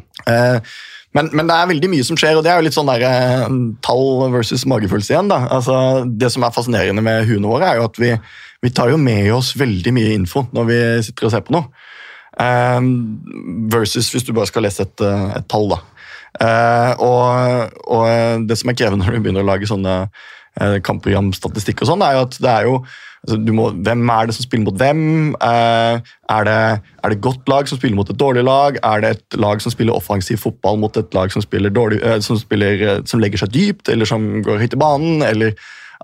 Men, men det er veldig mye som skjer, og det er jo litt sånn der, eh, tall versus magefølelse igjen. da. Altså, det som er fascinerende med huene våre, er jo at vi, vi tar jo med oss veldig mye info når vi sitter og ser på noe. Eh, versus hvis du bare skal lese et, eh, et tall. da. Eh, og, og det som er krevende når du begynner å lage sånne eh, kampprogramstatistikk, og sånn, er jo at det er jo altså, du må, Hvem er det som spiller mot hvem? Uh, er, det, er det et godt lag som spiller mot et dårlig lag? Er det et lag som spiller offensiv fotball mot et lag som, dårlig, uh, som, spiller, eh, som legger seg dypt, eller som går høyt i banen? eller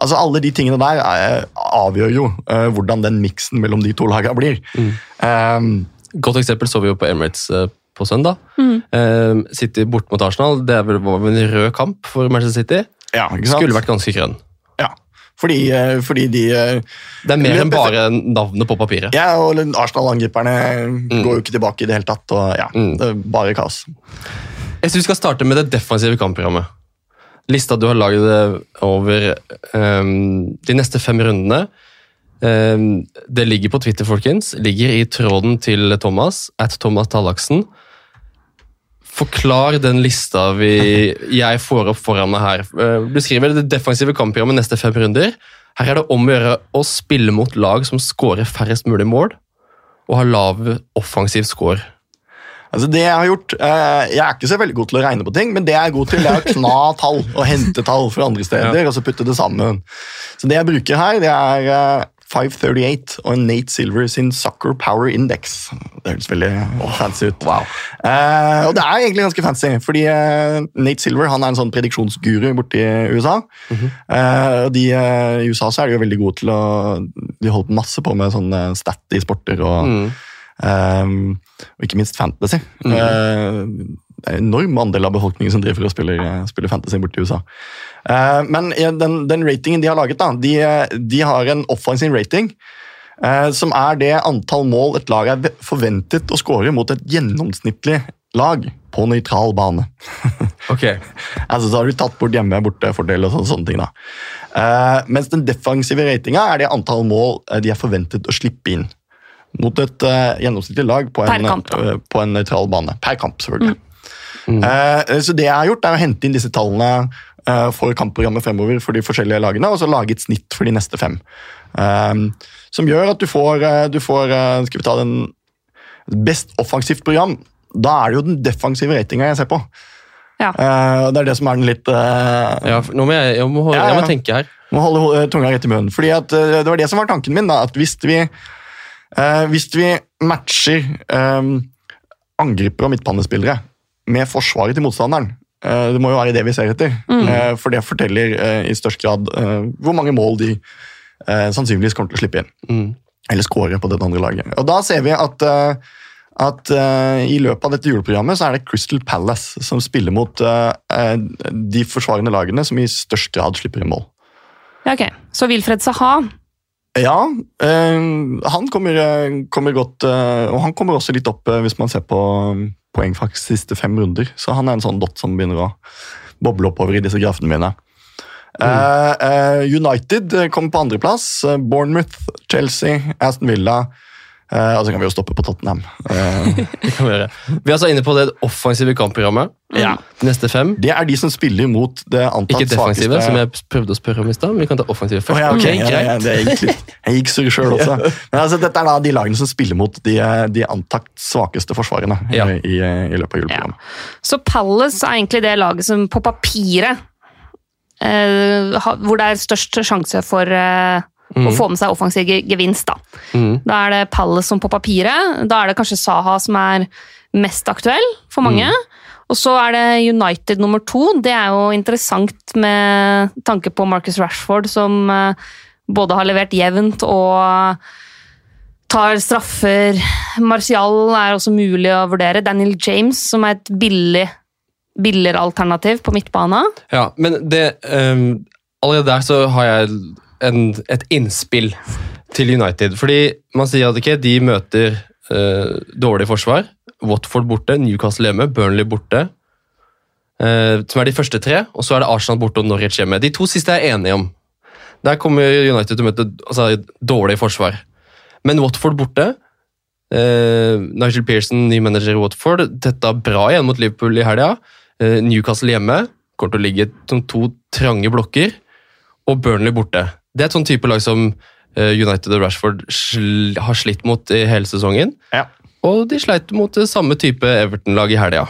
Altså Alle de tingene der er, avgjør jo uh, hvordan den miksen mellom de to lagene blir. Eh, Godt eksempel så vi jo på Emirates uh, på søndag. Mm. Uh, City bort mot Arsenal. Det var vel en rød kamp for Manchester City. ja, ikke sant? Skulle vært ganske grønn. Fordi, eh, fordi de eh, Det er mer er enn bare navnet på papiret. Ja, og Arsenal-angriperne går jo ikke tilbake i det hele tatt. og ja, Mm. det er Bare kaos. Jeg synes vi skal starte med det defensive kampprogrammet. Lista du har laget over um, de neste fem rundene. Um, det ligger på Twitter, folkens. Ligger i tråden til Thomas, at Thomas Tallaksen. Forklar den lista vi, jeg får opp foran meg her. Beskriver Du skriver det defensive kampprogrammet neste fem runder. Her er det om å gjøre å spille mot lag som skårer færrest mulig mål, og har lav offensiv score. Altså det Jeg har gjort, eh, jeg er ikke så veldig god til å regne på ting, men det jeg er god til, det er å kna tall og hente tall fra andre steder og så putte det sammen. Så Det jeg bruker her, det er eh, 538 og en Nate Silver sin Soccer Power Index. Det høres veldig fancy ut. Eh, og det er egentlig ganske fancy, fordi eh, Nate Silver han er en sånn prediksjonsguru borti USA. Eh, og de, eh, I USA så er de jo veldig gode til å De holder masse på med sånne stat i sporter og Mm. Um, og ikke minst fantasy. Mm. en enorm andel av befolkningen som driver og spiller, uh, spiller fantasy borte i USA. Uh, men den, den ratingen de har laget, da, de, de har en offensiv rating uh, som er det antall mål et lag er forventet å skåre mot et gjennomsnittlig lag på nøytral bane. Ok. Altså, så har du tatt bort hjemme-bortefordel og sånne, sånne ting. da. Uh, mens den defensive ratinga er det antall mål eh, de er forventet å slippe inn mot et uh, gjennomsnittlig lag på en, kamp, eh, på en nøytral bane. Per kamp, selvfølgelig. Eh, så det jeg har gjort, er å hente inn disse tallene eh, for kampprogrammet fremover for de forskjellige lagene, og så lage et snitt for de neste fem. Eh, som gjør at du får, eh, du får eh, Skal vi ta den Best offensivt program. Da er det jo den defensive ratinga jeg ser på. Ja. Eh, det er det som er den litt Ja, nå må jeg, jeg, må, holde- Ja, jeg må tenke her. Må holde tunga rett i munnen. Fordi at, Det var det som var tanken min. da, at Hvis vi, eh, hvis vi matcher um, angriper og midtbanespillere med forsvaret til motstanderen eh, Det må jo være det vi ser etter. Mm. for det forteller eh, i størst grad eh, hvor mange mål de eh, sannsynligvis kommer til å slippe inn. Mm. Eller score på det andre laget. Og Da ser vi at, eh, at eh, i løpet av dette juleprogrammet så er det Crystal Palace som spiller mot eh, eh, de forsvarende lagene som i størst grad slipper inn mål. Ja, ok. Så Wilfred Saha Ja, eh, han kommer, eh, kommer godt eh, Og han kommer også litt opp hvis man ser på poeng fra siste fem runder. Så han er en sånn dot som begynner å boble oppover i disse grafene mine. Mm. United kommer på andreplass. Bournemouth, Chelsea, Aston Villa. Eh, og så kan vi jo stoppe på Tottenham. Eh, Det kan vi gjøre. Vi er altså inne på det offensive kampprogrammet. Ja. Neste fem. det er de som spiller mot det antatt Ikke defensive, svakeste som jeg prøvde å spørre om i stad. Vi kan ta offensive først. først. ja, okay. Okay, ja, det gikk litt. Jeg gikk sur sjøl også. Men altså, dette er da de lagene som spiller mot de, de antatt svakeste forsvarene i, Ja. i, i løpet av Ja. juleprogrammet. Så Palace er egentlig det laget som på papiret eh, Hvor det er størst sjanse for eh, å få med seg offensiv gevinst. Da. Mm. da er det Palace som på papiret. Da er det kanskje Saha som er mest aktuell for mange. Og så er det United nummer to. Det er jo interessant med tanke på Marcus Rashford, som eh, både har levert jevnt og tar straffer. Martial er også mulig å vurdere. Daniel James, som er et billig billigere alternativ på midtbana. Ja, men det um, Allerede der så har jeg en, et innspill til United. Fordi man sier at okay, de møter uh, dårlig forsvar. Watford borte, Newcastle hjemme, Burnley borte. Uh, som er de første tre. Og så er det Arsenal borte og Norwich hjemme. De to siste er jeg enig om. Der kommer United til å møte altså, dårlig forsvar. Men Watford borte. uh, Nigel Pearson, ny manager i Watford, tetta bra igjen mot Liverpool i helga. Newcastle hjemme kommer til å ligge som to trange blokker. Og Burnley borte. Det er et sånn type lag som eh, United og Rashford sl har slitt mot i hele sesongen. Ja. Og de sleit mot det samme type Everton-lag i helga.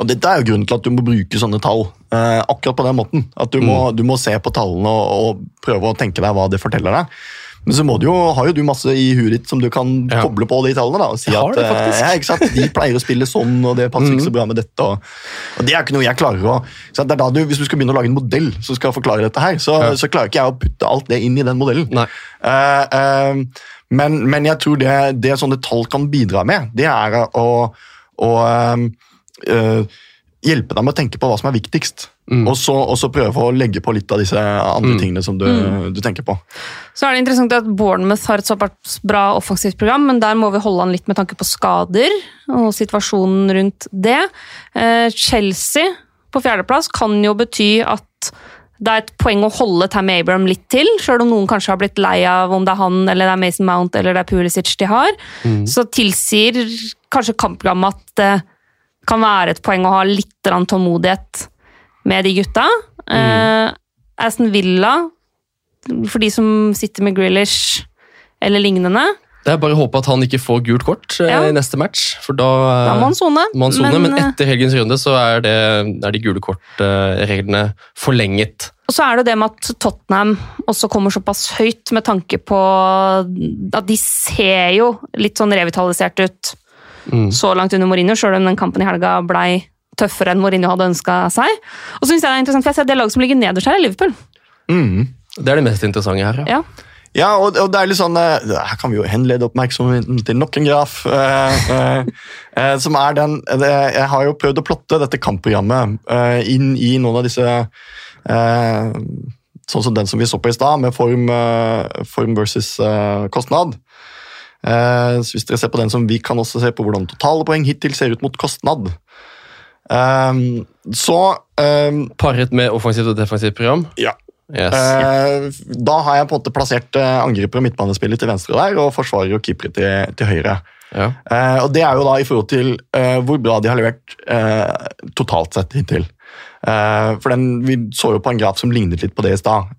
Og Dette er jo grunnen til at du må bruke sånne tall eh, akkurat på den måten. At du må, du må se på tallene og, og prøve å tenke deg hva det forteller deg. Men så må du jo, har jo du masse i huet ditt som du kan Ja. koble på de tallene. da, og si at eh, ja, ikke sant? De pleier å spille sånn, og det passer ikke så bra med dette. Og, og Det er ikke noe jeg klarer å så det er da du, Hvis du skal begynne å lage en modell som skal forklare dette, her, så, Ja. så klarer ikke jeg å putte alt det inn i den modellen. Nei. Uh, uh, men, men jeg tror det, det sånne tall kan bidra med, det er å, å uh, hjelpe deg med å tenke på hva som er viktigst. Mm. og, så, og så prøve å legge på litt av disse andre Mm. tingene som du, du tenker på. Så er det interessant at Bournemouth har et såpass bra offensivt program, men der må vi holde an litt med tanke på skader og situasjonen rundt det. Eh, Chelsea på fjerdeplass kan jo bety at det er et poeng å holde Tammy Abraham litt til, sjøl om noen kanskje har blitt lei av om det er han eller det er Mason Mount eller det er Pulisic de har. Så tilsier kanskje kampprogrammet at det kan være et poeng å ha litt tålmodighet med de gutta. Eh, Aston Villa, for de som sitter med Grealish eller lignende, Det er bare å håpe at han ikke får gult kort eh, Ja. i neste match, for da, da må han sone. Men. Men, eh, etter helgens runde så er, det, er de gule kortreglene forlenget. Og så er det det med at Tottenham også kommer såpass høyt med tanke på at de ser jo litt sånn revitalisert ut Mm. så langt under Mourinho, sjøl om den kampen i helga blei tøffere enn Mourinho hadde ønska seg. Og så synes jeg det er interessant, for jeg ser at det laget som ligger nederst her, er Liverpool. Mm. Det er det mest interessante her. Ja. Ja. Ja, og, og det er litt sånn eh, Her kan vi jo henlede oppmerksomheten til nok en graf. eh, eh, som er den det, Jeg har jo prøvd å plotte dette kampprogrammet eh, inn i noen av disse Sånn som den som vi så på i stad, med form, form versus kostnad. Eh, så Hvis dere ser på den som vi kan også se på hvordan totale poeng hittil ser ut mot kostnad. Eh, så um, Paret med offensivt og defensivt program. Ja. Yes. Uh, da har jeg på en måte plassert eh, angriper og midtbanespiller til venstre der, og forsvarer og keepere til, til høyre. ja. Uh, og Det er jo da i forhold til uh, hvor bra de har levert eh, totalt sett hittil. For den, Vi så jo på en graf som lignet litt på det i stad.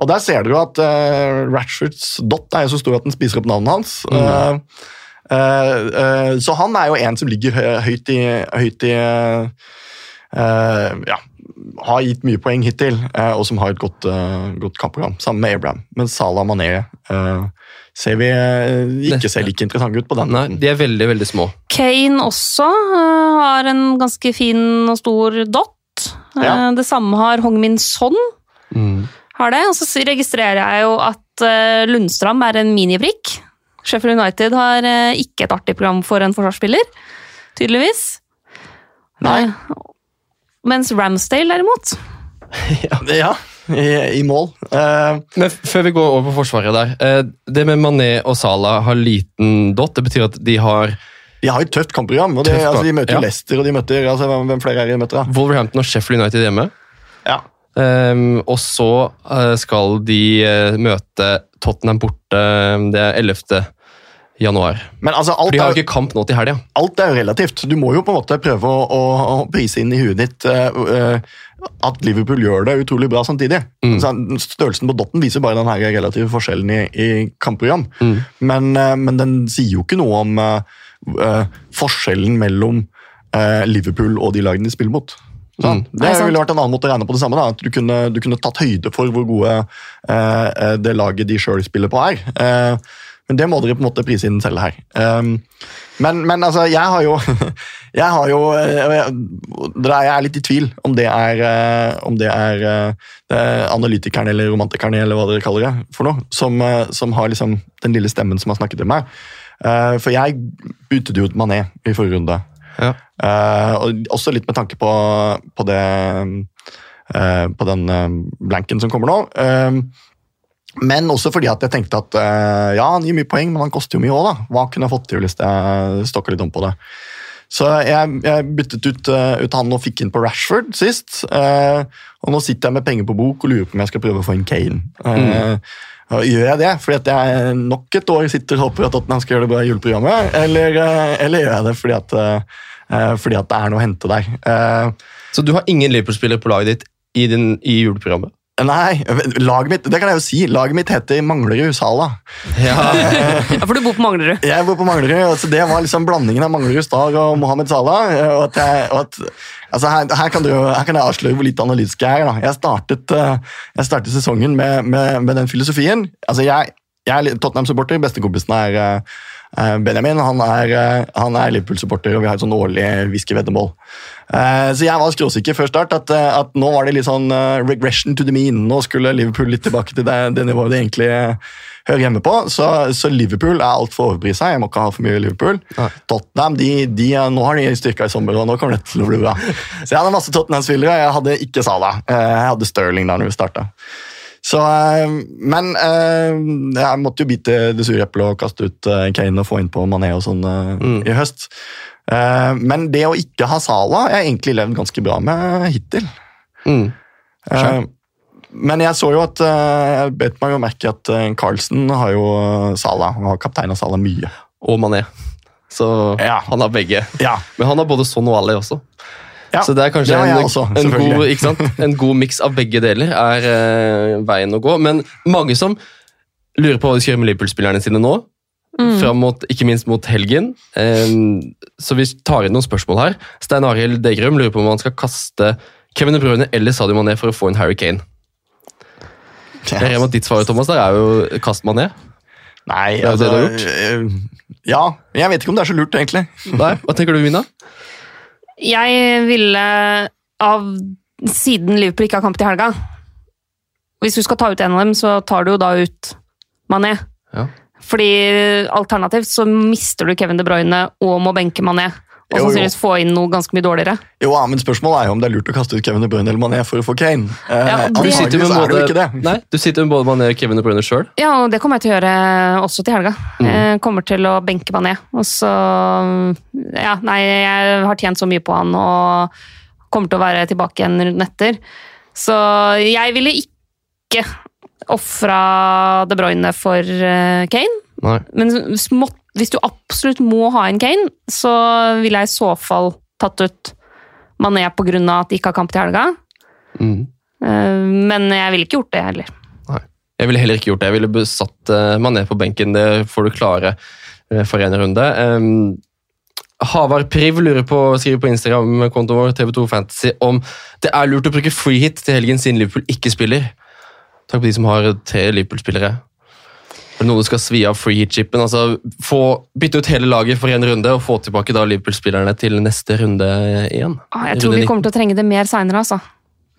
Og Der ser dere jo at uh, Ratchards dot er jo så stor at den spiser opp navnet hans. Mm. Så han er jo en som ligger høyt i, høyt i eh, ja, har gitt mye poeng hittil, eh, og som har et godt, eh, godt kampprogram, sammen med Abraham. Men Salah Mané eh, ser vi eh, ikke ser like interessant ut på den Nei, de er veldig, veldig små. Kane også har en ganske fin og stor dot. Eh, Ja. Det samme har Hongmin Son. Mm. Har det. Og så registrerer jeg jo at Lundstram er en minibrikk. Sheffield United har øh, ikke et artig program for en forsvarsspiller, tydeligvis. Nei. Eh, Mens Ramsdale, derimot Ja, i, i mål. Uh, Men før vi går over på forsvaret der. Uh, Det med Mané og Salah har liten dot. Det betyr at de har de har jo et tøft kampprogram. og det, Tøft altså, De møter jo ja. Leicester og de møter altså, hvem, hvem flere er de møter? da? Wolverhampton og Sheffield United hjemme. Ja. Ehm, og så eh, skal de eh, møte Tottenham borte eh, det er 11. januar. Men altså, For alt de har jo ikke kamp nå til helga. alt er jo relativt. Du må jo på en måte prøve å, å, å prise inn i huet ditt uh, uh, at Liverpool gjør det utrolig bra samtidig. Mm. Altså, størrelsen på dotten viser bare den her relative forskjellen i, i kampprogram. Mm. Men, uh, men den sier jo ikke noe om forskjellen mellom Liverpool og de lagene de spiller mot. Mm. Sånn. Det Nei, ville vært en annen måte å regne på det samme. da, at Du kunne, du kunne tatt høyde for hvor gode eh, eh, det laget de sjøl spiller på, er. Eh, men det må dere på en måte prise inn selv her. Um, men, men altså, jeg har jo Jeg har jo eh, jeg, er litt i tvil om det er, om det er det er analytikerne eller romantikerne eller hva dere kaller det, for noe, som, som har liksom den lille stemmen som har snakket til meg. Eh, For jeg byttet jo ut Mané i forrige runde. Ja. Eh, og også litt med tanke på, på, det, eh, på den eh, blanken som kommer nå. Men også fordi at jeg tenkte at ja, han gir mye poeng, men han koster jo mye òg, da. Hva kunne jeg fått til hvis jeg stokka litt om på det? Så jeg, jeg byttet ut, eh, ut han og fikk inn på Rashford sist. eh, og nå sitter jeg med penger på bok og lurer på om jeg skal prøve å få inn Kane. Og Gjør jeg det fordi at jeg nok et år sitter og håper at Tottenham skal gjøre det bra i juleprogrammet, eller, eller gjør jeg det fordi at, fordi at det er noe å hente der? Så du har ingen Liverpool-spiller på laget ditt i, din, i juleprogrammet? Nei, laget mitt det kan jeg jo si, laget mitt heter Manglerud Sala. Ja. Ja, for du bor på Manglerud. Jeg bor på Manglerud, så det var liksom blandingen av Manglerud Star og Mohammed Salah. Og at jeg, og at, altså her, her, kan du, her kan jeg avsløre hvor lite analytisk jeg er. Da. Jeg, startet, eh, jeg startet sesongen med, med, med den filosofien. Altså jeg, jeg er Tottenham-supporter, bestekompisen er, Eh, Benjamin han er, eh, han er Liverpool-supporter, og vi har et sånn årlig whisky-veddemål. Eh, Så jeg var skråsikker før start at, eh, at nå var det litt sånn eh, regression to the mean. Nå skulle Liverpool litt tilbake til det, det nivået de egentlig eh, hører hjemme på. Så, så Liverpool er altfor overprisa. Jeg må ikke ha for mye Liverpool. Ja. Tottenham de, de, nå har de styrka i sommer, og nå kommer det til å bli bra. Så jeg hadde masse Tottenham-spillere. Jeg hadde ikke Salah. Eh, Jeg hadde Sterling da når vi starta. Så, eh, men eh, jeg måtte jo bite det sure eplet og kaste ut eh, Kane og få inn på Mané og sånn Mm. i høst. Men det å ikke ha Salah har jeg egentlig levd ganske bra med hittil. Mm. Men jeg så jo at jeg bet meg jo merke at Carlsen har jo Sala, og har kapteina Salah mye. Og Mané. Så Ja. han har begge. Ja, Men han har både sånn og alle også. Ja. Så det er kanskje det en, jeg også, en, god, ikke sant? en god miks av begge deler er eh, veien å gå. Men mange som lurer på hva de skal gjøre med Liverpool-spillerne sine nå, fram mot, ikke minst mot helgen. Eh, så vi tar inn noen spørsmål her. Stein Arild Degrum lurer på om han skal kaste Kevin De Bruyne eller Sadio Mané for å få en Harry Kane. Jeg regner med at ditt svar Thomas, der er jo kast Mané. Nei, er jo altså det du har gjort. eh, Ja, jeg vet ikke om det er så lurt, egentlig. Nei, Hva tenker du, Mina? Jeg ville av Siden Liverpool ikke har kamp til helga Hvis du skal ta ut en av dem, så tar du jo da ut Mané. Ja. Fordi alternativt så mister du Kevin De Bruyne og må benke Mané. Og sannsynligvis få inn noe ganske mye dårligere. Jo, ja, men Spørsmålet er jo om det er lurt å kaste ut Kevin De Bruyne eller Mané for å få Kane. Eh, Ja, det- Du sitter med er det både, det. nei, du sitter med både Mané og Kevin De Bruyne sjøl. Ja, og det kommer jeg til å gjøre også til helga. Jeg kommer til å benke Mané. Og så Ja, nei, jeg har tjent så mye på han og kommer til å være tilbake igjen runden etter. Så jeg ville ikke ofra De Bruyne for eh, Kane. Nei. Men smått, hvis du absolutt må ha en Kane, så ville jeg i så fall tatt ut Mané av at de ikke har kamp til helga. Mm. Eh, Men jeg ville ikke gjort det heller. Nei. Jeg ville heller ikke gjort det. Jeg ville besatt uh, Mané på benken. Det får du klare eh, for en runde. Um, Havard Priv lurer på, skriver på Instagram-kontoen vår TV2 Fantasy om det er lurt å bruke free hit til helgen siden Liverpool ikke spiller. Takk på de som har tre Liverpool-spillere. Noe du skal svi av free hit-chipen? Altså, få, bytte ut hele laget for en runde og få tilbake da Liverpool-spillerne til neste runde igjen. Ah, Jeg tror Runde vi kommer til å trenge det mer seinere, altså.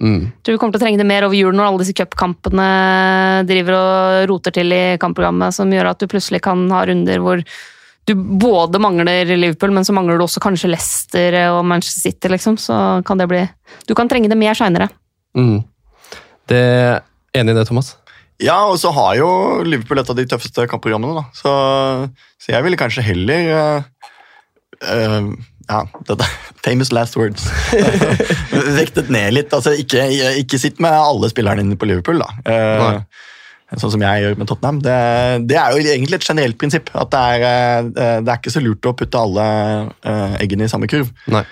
Mm. Tror vi kommer til å trenge det mer over jul når alle disse cupkampene driver og roter til i kampprogrammet, som gjør at du plutselig kan ha runder hvor du både mangler Liverpool, men så mangler du også kanskje Leicester og Manchester City, liksom. Så kan det bli Du kan trenge det mer seinere. Mm. Det Enig i det, Thomas? Ja, og så har jo Liverpool et av de tøffeste kampprogrammene, da. Så, så jeg ville kanskje heller uh, uh, Ja, dette famous last words. Vektet ned litt. altså Ikke, ikke sitt med alle spillerne inne på Liverpool, da. Uh, sånn som jeg gjør med Tottenham. Det, det er jo egentlig et generelt prinsipp. At det er, det er ikke så lurt å putte alle uh, eggene i samme kurv. Nei.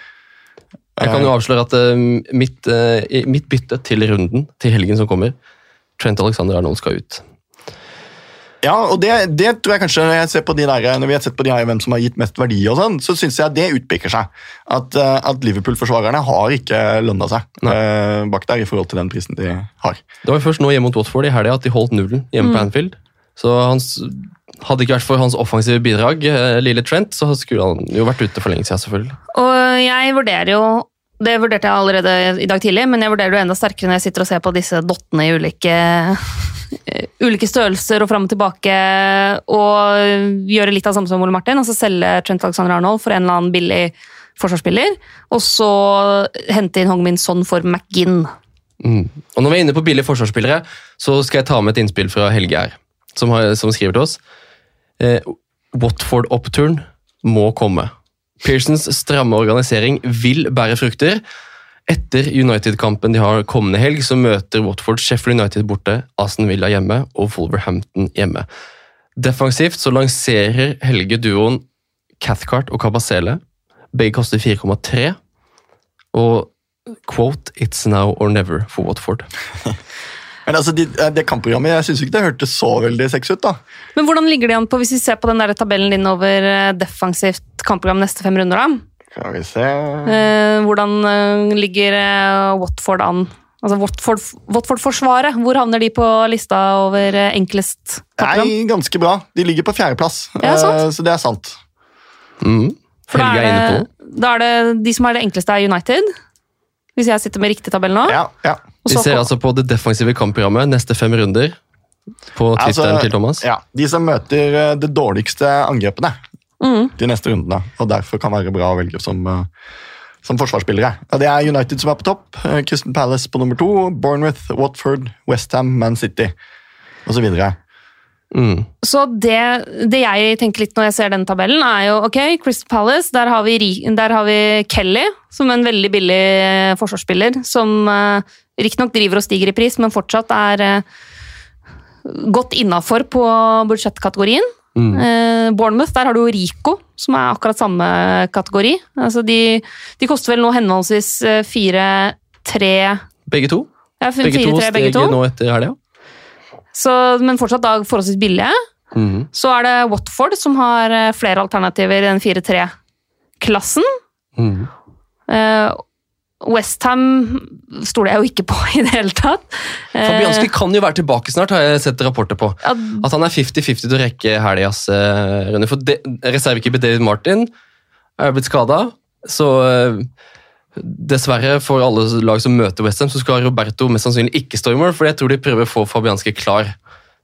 Jeg kan jo avsløre at uh, mitt, uh, mitt bytte til runden til helgen som kommer Trent Alexander Arnold skal ut. Ja, og det, det tror jeg kanskje når, jeg ser på de der, når vi har sett på de her, hvem som har gitt mest verdi, og sånn, så syns jeg det utpeker seg. At, eh, at Liverpool-forsvarerne har ikke lønna seg eh, bak der i forhold til den prisen de har. Det var jo først nå hjemme mot Watford i helga at de holdt nullen hjemme på Anfield. Så hans, hadde ikke vært for hans offensive bidrag, eh, lille Trent, så skulle han jo vært ute for lenge siden, selvfølgelig. Og jeg vurderer jo det vurderte jeg allerede i dag tidlig, men jeg vurderer det enda sterkere når jeg sitter og ser på disse dottene i ulike, ulike størrelser og fram og tilbake, og gjøre litt av det samme som Ole Martin, altså selge Trent Alexander Arnold for en eller annen billig forsvarsspiller, og så hente inn Hong Min Son for McGinn. Mm. Og når vi er inne på billige forsvarsspillere, så skal jeg ta med et innspill fra Helge her, som, har, som skriver til oss. Eh, Watford-oppturen må komme. Pearsons stramme organisering vil bære frukter. Etter United-kampen de har kommende helg, så møter Watford Sheffield United borte, Aston Villa hjemme og Wolverhampton hjemme. Defensivt så lanserer Helge duoen Cathcart og Cabasele. Begge koster 4,3. Og quote 'It's now or never' for Watford. Men altså, de, det kampprogrammet jeg synes ikke det hørtes så veldig sexy ut. da. Men hvordan ligger de an på, hvis vi ser på den der tabellen din over eh, defensivt kampprogram neste fem runder, da? Skal vi se Eh, hvordan eh, ligger eh, Watford an Altså Watford- Watford-forsvaret, hvor havner de på lista over eh, enklest kampprogram? Nei, ganske bra. De ligger på fjerdeplass, Ja, eh, så det er sant. Mm. For da er det, da er det de som er det enkleste, er United. Hvis jeg sitter med riktig tabell nå. Ja, ja. Vi ser altså på det defensive kampprogrammet neste fem runder på Altså, til Thomas. ja. De som møter eh, det dårligste angrepene Mm. de neste rundene, og derfor kan være bra å velge som, eh, som forsvarsspillere. Ja, det er United som er på topp, eh, Crystal Palace på nummer to, Bournemouth, Watford, Westham, Man City osv. Mm. Så det, det jeg tenker litt når jeg ser den tabellen, er jo ok, Crystal Palace, der har vi, der har vi Kelly, som en veldig billig forsvarsspiller, som riktignok driver og stiger i pris, men fortsatt er eh, godt innafor på budsjettkategorien. Mm. Eh, Bournemouth, der har du jo Rico, som er akkurat samme kategori. Altså de, de koster vel nå henholdsvis eh, fire, tre Begge to. ja, fire, Begge to tre, begge steg to. nå etter helga. Så, men fortsatt da forholdsvis billige. Mm. Så er det Watford som har eh, flere alternativer i den 4-3-klassen. Mm. Uh, Westham stoler jeg jo ikke på i det hele tatt. Eh, Fabianski kan jo være tilbake snart, har jeg sett rapporter på. ja, At han er 50-50 til å rekke helgas uh, runde. For de, reservekeeper David Martin er blitt skada, så eh, dessverre for alle lag som møter Westham, så skal Roberto mest sannsynlig ikke stå i mål, for jeg tror de prøver å få Fabianski klar.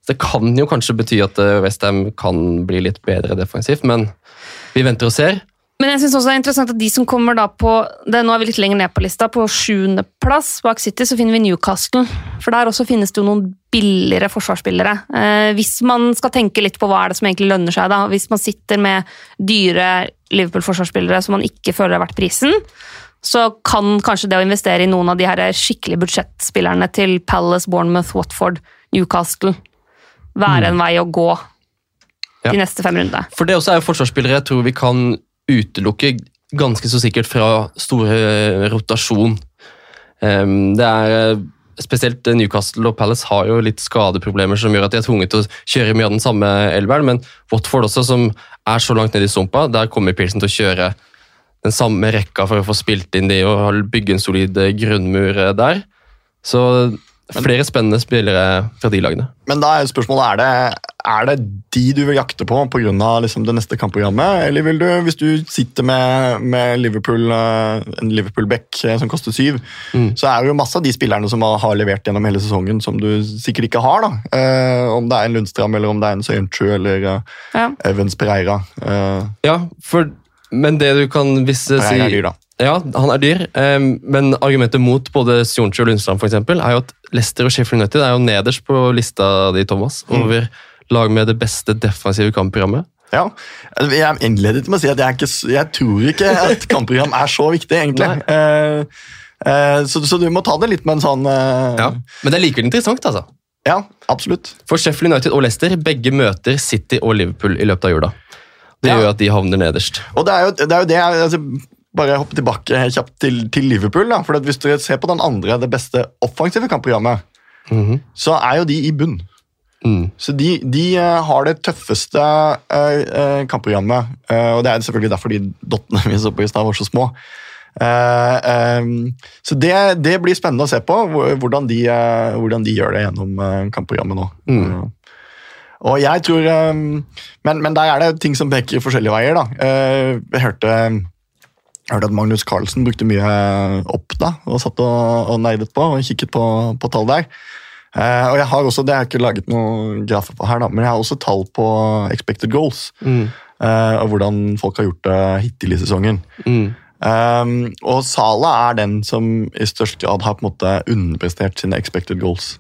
Det kan jo kanskje bety at Westham kan bli litt bedre defensivt, men vi venter og ser. Men jeg synes også det er interessant at de som kommer da på det, Nå er vi litt lenger ned på lista. På sjuendeplass bak City så finner vi Newcastle. For der også finnes det jo noen billigere forsvarsspillere. Eh, hvis man skal tenke litt på hva er det som egentlig lønner seg, da. Hvis man sitter med dyre Liverpool-forsvarsspillere som man ikke føler har vært prisen, så kan kanskje det å investere i noen av de her skikkelige budsjettspillerne til Palace, Bournemouth, Watford, Newcastle være en vei å gå Ja. de neste fem rundene. For det også er jo forsvarsspillere jeg tror vi kan utelukke ganske så sikkert fra store rotasjon. Ehm, det er eh, Spesielt Newcastle og Palace har jo litt skadeproblemer som gjør at de er tvunget til å kjøre mye av den samme elveren, men Watford også, som er så langt ned i sumpa, der kommer Pearson til å kjøre den samme rekka for å få spilt inn de og bygge en solid eh, grunnmur eh, der. Så flere spennende spillere fra de lagene. Men da er jo spørsmålet er det, er det de du vil jakte på pga. Liksom det neste kampprogrammet, eller vil du, hvis du sitter med, med Liverpool, eh, en Liverpool-back eh, som koster syv, Mm. så er det jo masse av de spillerne som har levert gjennom hele sesongen, som du sikkert ikke har. da. Eh, om det er en Lundstram, eller om det er en Søyentru eller eh, Ja. Evans Pereira. Eh, Ja, for, men det du kan visse si... Pereira er dyr, da. Ja, han er dyr, eh, men argumentet mot både Sjonchi og Lundstrand for eksempel, er jo at Leicester og Sheffield United er jo nederst på lista di, Thomas, Mm. over lag med det beste defensive kampprogrammet. Ja, Jeg innledet med å si at jeg, er ikke, jeg tror ikke at kampprogram er så viktig, egentlig. Eh, eh, så, så du må ta det litt med en sånn eh, Ja. Men det er likevel interessant, altså. ja, absolutt. For Sheffield United og Leicester begge møter City og Liverpool i løpet av jula. Det Ja. gjør at de havner nederst. Og det er jo det, er jo det altså, Bare hoppe tilbake kjapt til, til Liverpool. da, for Hvis dere ser på den andre, det beste offensive kampprogrammet, Mhm. så er jo de i bunn. mm. Så de, de eh, har det tøffeste eh, kampprogrammet. eh, og det er selvfølgelig derfor de dottene vi så på i stad, var så små. Eh, ehm, så det, det blir spennende å se på, hvordan de, hvordan de gjør det gjennom kampprogrammet nå. Mm. Og jeg tror ehm, men, men der er det ting som peker forskjellige veier. da. Eh, jeg hørte jeg hørte at Magnus Carlsen brukte mye opp da, og satt og, og neidet på og kikket på, på tall der. Eh, og jeg har også, Det har jeg ikke laget noen grafer på her, da, men jeg har også tall på expected goals. Mm. eh, og hvordan folk har gjort det hittil i sesongen. Mm. Eh, og Sala er den som i størst grad har på en måte underprestert sine expected goals.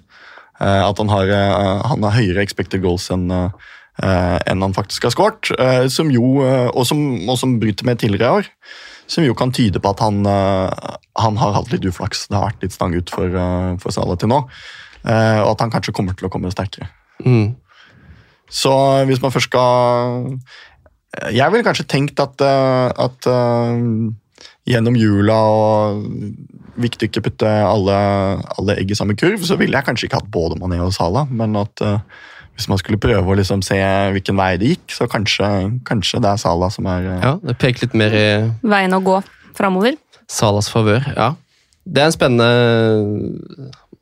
Eh, at han har, eh, han har høyere expected goals enn eh, enn han faktisk har skåret. eh, som jo, eh, og, som, og som bryter med tidligere i år. Som jo kan tyde på at han, eh, han har hatt litt uflaks. Det har vært litt stang ut for, eh, for Sala til nå. Eh, og at han kanskje kommer til å komme sterkere. Mm. Så hvis man først skal Jeg ville kanskje tenkt at, at gjennom jula og viktig ikke putte alle, alle egg i samme kurv, så ville jeg kanskje ikke hatt både Mané og Salah, men at eh, hvis man skulle prøve å liksom se hvilken vei det gikk, så kanskje, kanskje det er Salah som er eh, Ja, det peker litt mer i Veien å gå framover. Salas favør. Ja. det er en spennende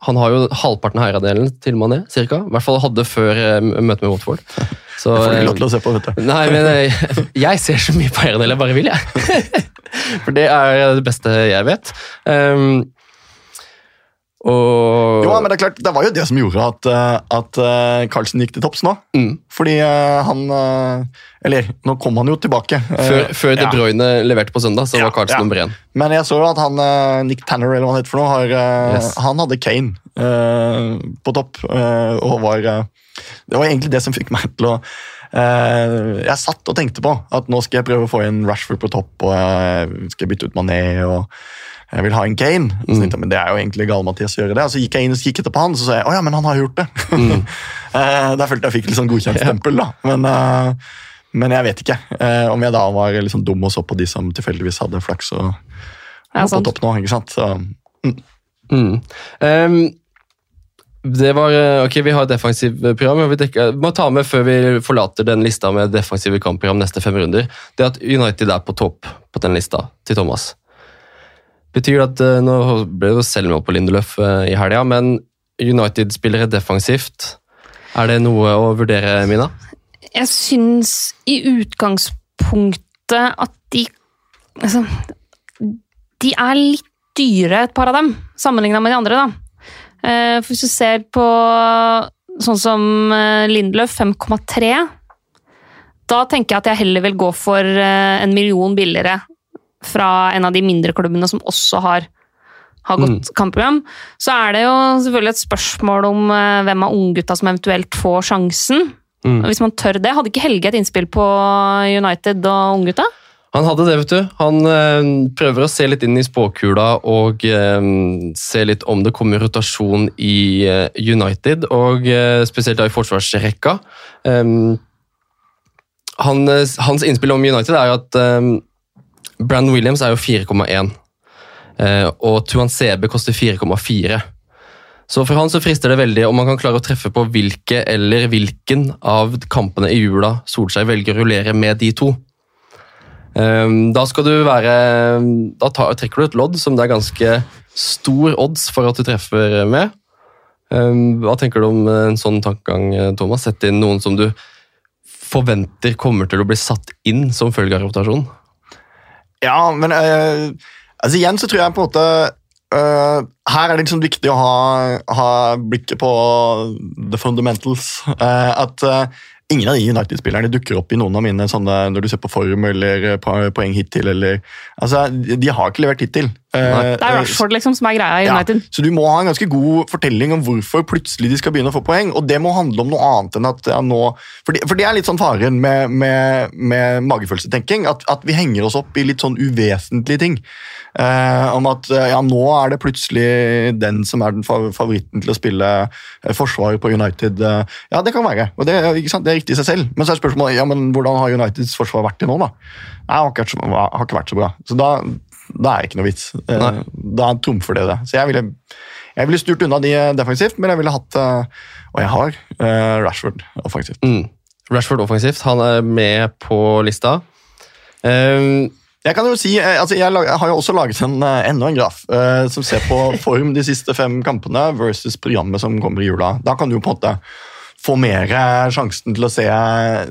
Han har jo halvparten av herredelen til Mané, cirka. I hvert fall hadde før eh, møtet med Watford. Så, Det får du eh, lov til å se på, vet du. Nei, men jeg, jeg ser så mye på herredelen, jeg bare vil, jeg. For det er det beste jeg vet. Um, og Jo, men det er klart, det var jo det som gjorde at, eh, at eh, Carlsen gikk til topps nå. Mm. Fordi eh, han Eller, nå kom han jo tilbake. før, før De ja. Bruyne leverte på søndag, så Ja, var Carlsen ja. nummer én. Men jeg så jo at han, Nick Tanner, eller hva han heter for noe, har, Yes. han hadde Kane uh, på topp. Uh, og var uh, Det var egentlig det som fikk meg til å eh, Jeg satt og tenkte på at nå skal jeg prøve å få inn Rashford på topp, og jeg skal bytte ut Mané. og jeg vil ha en Kane. Mm. jeg, men Det er jo egentlig gal-Mathias å gjøre det. Og så gikk jeg inn og kikket på han, så sa jeg å ja, men han har gjort det. Mm. Eh, Der følte jeg fikk litt sånn godkjent stempel, da. Men, uh, men jeg vet ikke uh, om jeg da var sånn dum og så på de som tilfeldigvis hadde flaks og Ja, var på topp nå. ikke sant? Så, Mm. Um, det var, ok, Vi har et defensivt program. Vi dekker, må ta med før vi forlater den lista med defensive kampprogram neste fem runder, det at United er på topp på den lista til Thomas. Betyr det at eh, Nå ble det jo selvmål på Lindeløf eh, i helga, men United-spillere defensivt, er det noe å vurdere, Mina? Jeg syns i utgangspunktet at de Altså De er litt dyre, et par av dem, sammenligna med de andre, da. Eh, For hvis du ser på sånn som Lindløf, 5,3 Da tenker jeg at jeg heller vil gå for en million billigere fra en av de mindre klubbene som også har, har godt kampprogram. Så er det jo selvfølgelig et spørsmål om eh, hvem av unggutta som eventuelt får sjansen. Mm. Hvis man tør det. Hadde ikke Helge et innspill på United og unggutta? Han hadde det, vet du. Han eh, prøver å se litt inn i spåkula og eh, se litt om det kommer rotasjon i eh, United, og spesielt da i forsvarsrekka. Um, han, hans innspill om United er at eh, Brandon Williams er jo 4,1, eh, og Tuan CB koster 4,4. Så for han så frister det veldig om man kan klare å treffe på hvilke eller hvilken av kampene i jula Solskjær velger å rullere med de to. Um, da skal du være Da trekker du et lodd som det er ganske stor odds for at du treffer med. Um, hva tenker du om en sånn tankegang, Thomas? Sette inn noen som du forventer kommer til å bli satt inn som følge av rotasjon? Ja, men eh, altså igjen så tror jeg på en måte eh, Her er det liksom viktig å ha, ha blikket på the fundamentals. Uh, at uh, ingen av de United-spillerne dukker opp i noen av mine sånne når du ser på form eller poeng hittil. Eller, altså, de har ikke levert hittil. Eh, Nei. Det er Rashford liksom som er greia i Ja, United. så du må ha en ganske god fortelling om hvorfor plutselig de skal begynne å få poeng. Og det må handle om noe annet enn at ja, nå For det, for det er litt sånn faren med, med, med magefølelsetenking. At, at vi henger oss opp i litt sånn uvesentlige ting. Eh, om at eh, ja, nå er det plutselig den som er den favoritten til å spille eh, forsvar på United. Ja, det kan være. Og det, ikke sant? det er riktig i seg selv. Men så er spørsmålet ja, men hvordan har Uniteds forsvar vært til nå, da? Nei, har ikke vært så, har ikke vært så bra. Så da, da er det ikke noe vits. Eh, Nei. da trumfer det det. Så jeg ville, jeg ville styrt unna de defensivt, men jeg ville hatt eh, Og jeg har eh, Rashford offensivt. Mm. Rashford offensivt, han er med på lista. Um, Jeg kan jo si, eh, altså jeg, har jo også laget en, eh, enda en graf uh, som ser på form de siste fem kampene versus programmet som kommer i jula. Da kan du jo på en måte få mer eh, sjansen til å se,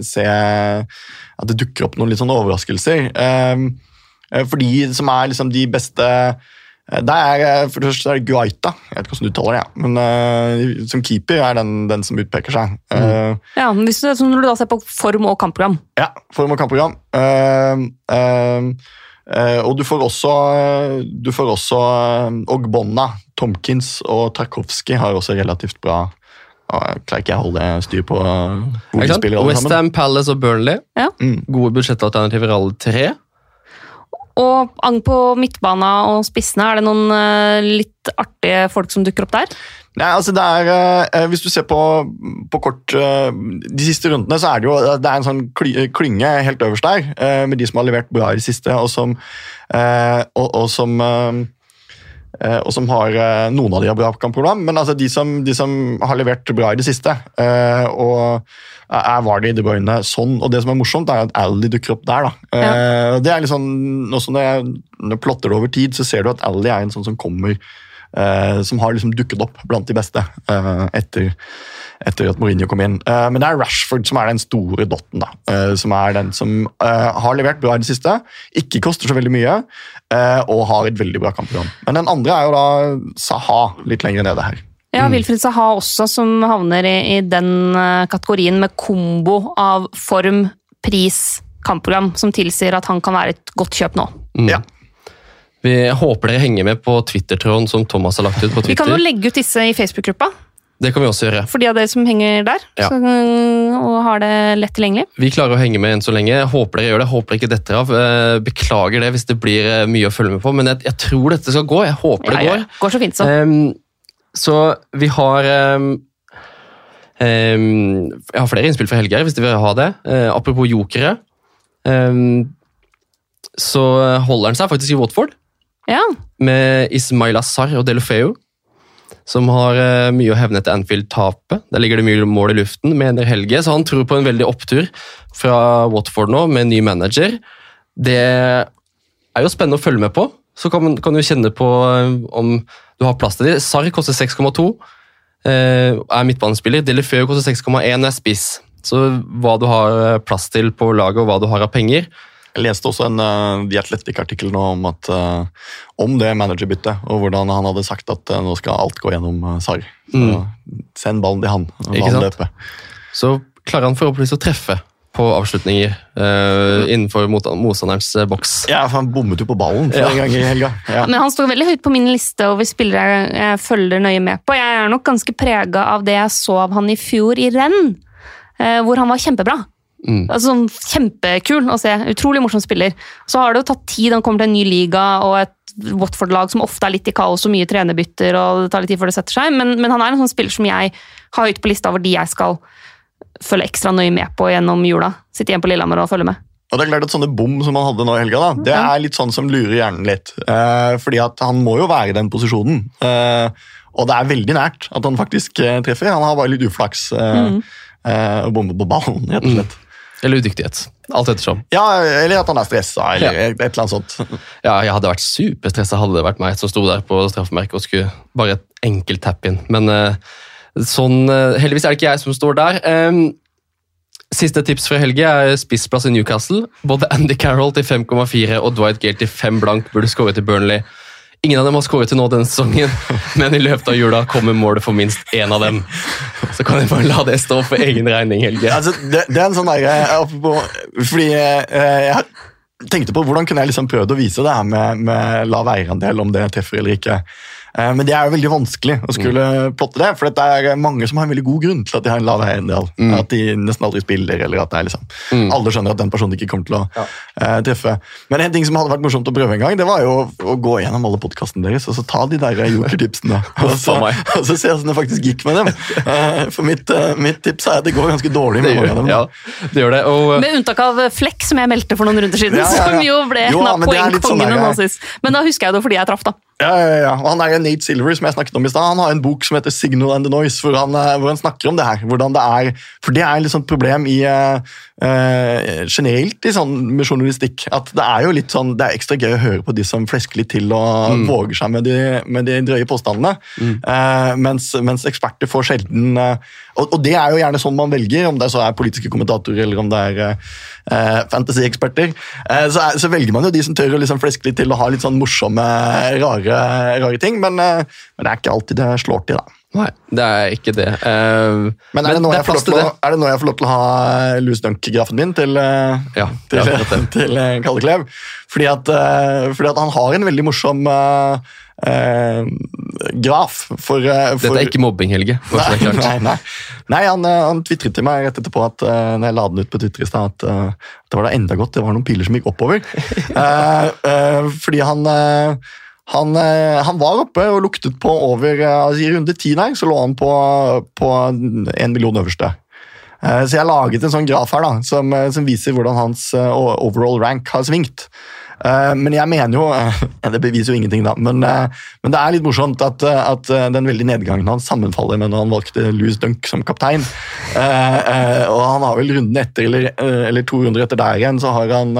se at det dukker opp noen litt sånne overraskelser. Eh, eh, for de som er liksom de beste eh, det er, eh, for det første er det Guaita, jeg vet ikke hvordan du uttaler det, ja. men uh, som keeper er den, den som utpeker seg. Eh, Ja, men hvis du, så når du da ser på form og kampprogram. ja, form og kampprogram. Uh, uh, uh, og du får også, du får også uh, Ogbonna, Tomkins og Tarkovskij har også relativt bra Jeg klarer ikke å holde styr på uh, hvor de spiller alle sammen. Westham, Palace og Burnley. Ja. Mm. Gode budsjettalternativer alle tre. Og ang- på midtbana og spissene, er det noen eh, litt artige folk som dukker opp der? Nei, altså det er, eh, Hvis du ser på, på kort eh, de siste rundene, så er det jo det er en sånn kly- klynge helt øverst der, eh, med de som har levert bra i det siste, og som, eh, og, og som eh, eh, og som har eh, Noen av de har bra kampprogram, men altså de som, de som har levert bra i det siste, eh, og er Vardy, De Bruyne, sånn. Og det som er morsomt, er at Ally dukker opp der. da. Eh, og det er liksom, sånn, også Når jeg, når jeg plotter det over tid, så ser du at Ally er en sånn som kommer eh, Som har liksom dukket opp blant de beste eh, etter, etter at Mourinho kom inn. Eh, men det er Rashford som er den store dotten, da. Eh, som er den som eh, har levert bra i det siste. Ikke koster så veldig mye, eh, og har et veldig bra kampprogram. Men den andre er jo da Saha, litt lenger nede her. Ja, Wilfred Saha også, som havner i, i den kategorien med kombo av form, pris, kampprogram, som tilsier at han kan være et godt kjøp nå. Mm. Ja. Vi håper dere henger med på Twitter-tråden som Thomas har lagt ut på Twitter. Vi kan jo legge ut disse i Facebook-gruppa, Det kan vi også gjøre. for de av dere som henger der Ja. så, og har det lett tilgjengelig. Vi klarer å henge med enn så lenge. Håper dere gjør det. Håper ikke detter av. Eh, Beklager det hvis det blir eh, mye å følge med på, men jeg, jeg tror dette skal gå. Jeg håper det går. ja, går. så fint, så. Um, så vi har um, um, Jeg har flere innspill fra Helge her, hvis de vil ha det. Uh, apropos jokere. så holder han seg faktisk i Watford Ja, med Ismail Assar og Delofeu. Som har eh, mye å hevne etter Anfield-tapet. Der ligger det mye mål i luften, mener Helge. Så han tror på en veldig opptur fra Watford nå, med en ny manager. Det er jo spennende å følge med på. Så kan, kan du kjenne på eh, om du har plass til det. Sarr koster 6,2. eh, Er midtbanespiller. Delefeu koster 6,1 og er spiss. Så hva du har plass til på laget, og hva du har av penger. Jeg leste også en uh, The Athletic-artikkel om, eh, om det managerbyttet, og hvordan han hadde sagt at uh, nå skal alt gå gjennom uh, Sarr. Mm. Send ballen til han, og Ikke han sant? løpe. så klarer han forhåpentligvis å treffe på avslutninger eh, innenfor mot motstanderens boks. Ja, for Han bommet jo på ballen flere Ja. ganger i helga. Ja. Men han står veldig høyt på min liste over spillere jeg, jeg følger nøye med på. Jeg er nok ganske prega av det jeg så av han i fjor i renn, uh, hvor han var kjempebra. Mm. Altså, sånn Kjempekul å se. Utrolig morsom spiller. Så har det jo tatt tid. Han kommer til en ny liga og et Watford-lag som ofte er litt i kaos og mye trenerbytter. og det tar litt tid før det setter seg, Men, men han er en sånn spiller som jeg har høyt på lista over de jeg skal følge ekstra nøye med på gjennom jula. Sitte igjen på Lillehammer og følge med. Og det er klart at Sånne bom som han hadde nå i helga, da, det er litt sånn som lurer hjernen litt. Eh, fordi at han må jo være i den posisjonen. Eh, og det er veldig nært at han faktisk eh, treffer. Han har bare litt uflaks eh, eh, og bommer på ballen, rett og slett. Eller udyktighet. Alt ettersom. Ja, Eller at han er stressa, eller Ja. et eller annet sånt. Ja, jeg hadde vært superstressa hadde det vært meg som sto der på straffemerket og skulle bare et enkelt tap-in. Men eh, sånn eh, Heldigvis er det ikke jeg som står der. Siste tips fra Helge er spissplass i Newcastle. Både Andy Carroll til 5,4 og Dwight Gale til 5 blank burde skåre til Burnley. Ingen av dem har skåret til nå denne sesongen, men i løpet av jula kommer målet for minst én av dem. Så kan jeg bare la det stå for egen regning, Helge. Altså, det, det er en sånn der, eh, apropos, Fordi eh, jeg tenkte på hvordan kunne jeg liksom prøvd å vise det her med, med lav eierandel, om det treffer eller ikke. Eh, Men det er jo veldig vanskelig å skulle plotte det, for det er mange som har en veldig god grunn til at de har en lav eierandel. At de nesten aldri spiller, eller at det er liksom alle skjønner at den personen ikke kommer til å eh, treffe. Men en ting som hadde vært morsomt å prøve en gang, det var jo å, gå gjennom alle podkastene deres og så ta de der jokertipsene. Og så, og så se hvordan det faktisk gikk med dem. Eh, For mitt, eh, mitt tips er at det går ganske dårlig med mange av dem. ja, det gjør det. Og, Med unntak av Flekk, som jeg meldte for noen runder siden, Ja, ja, ja. som jo ble en av poengkongene nå sist. Men da husker jeg det fordi jeg traff, da. Ja, ja, ja. Og han er Nate Silver, som jeg snakket om i stad. Han har en bok som heter Signal and the Noise, hvor han, eh, hvor han snakker om det her. hvordan det er, For det er et sånn problem i eh, eh, generelt i sånn med journalistikk. At det er jo litt sånn, det er ekstra gøy å høre på de som flesker litt til og våger seg med de, med de drøye påstandene. Eh, mens, mens eksperter får sjelden eh, og, og det er jo gjerne sånn man velger, om det så er politiske kommentatorer eller om det er eh, fantasy-eksperter. Eh, så, så velger man jo de som tør å liksom fleske litt til og ha litt sånn morsomme, rare, rare ting. Men, eh, men det er ikke alltid det slår til, da. Nei, det er ikke det. Uh, Men er det, nå jeg får lov til å, å ha Louis Dunk-grafen min til, uh, Ja, til, til, til eh, Kalle Klev? Fordi at, eh, fordi at han har en veldig morsom eh, eh, graf for, eh, for Dette er ikke mobbing, Helge. Nei, nei, nei. nei han, eh, han tvitret til meg rett etterpå at eh, når jeg la den ut på Twitter i stad, at eh, det var da enda godt det var noen piler som gikk oppover. Eh, eh, fordi han eh, han, eh, han var oppe og luktet på over eh, altså I runde ti der så lå han på, på en million øverste. Eh, Så jeg laget en sånn graf her da, som, eh, som viser hvordan hans eh, overall rank har svingt. Eh, men jeg mener jo eh, Det beviser jo ingenting, da. Men, eh, men det er litt morsomt at, at den veldige nedgangen hans sammenfaller med når han valgte Louis Dunk som kaptein. Og han har vel runden etter, eller, eller to runder etter der igjen, så har han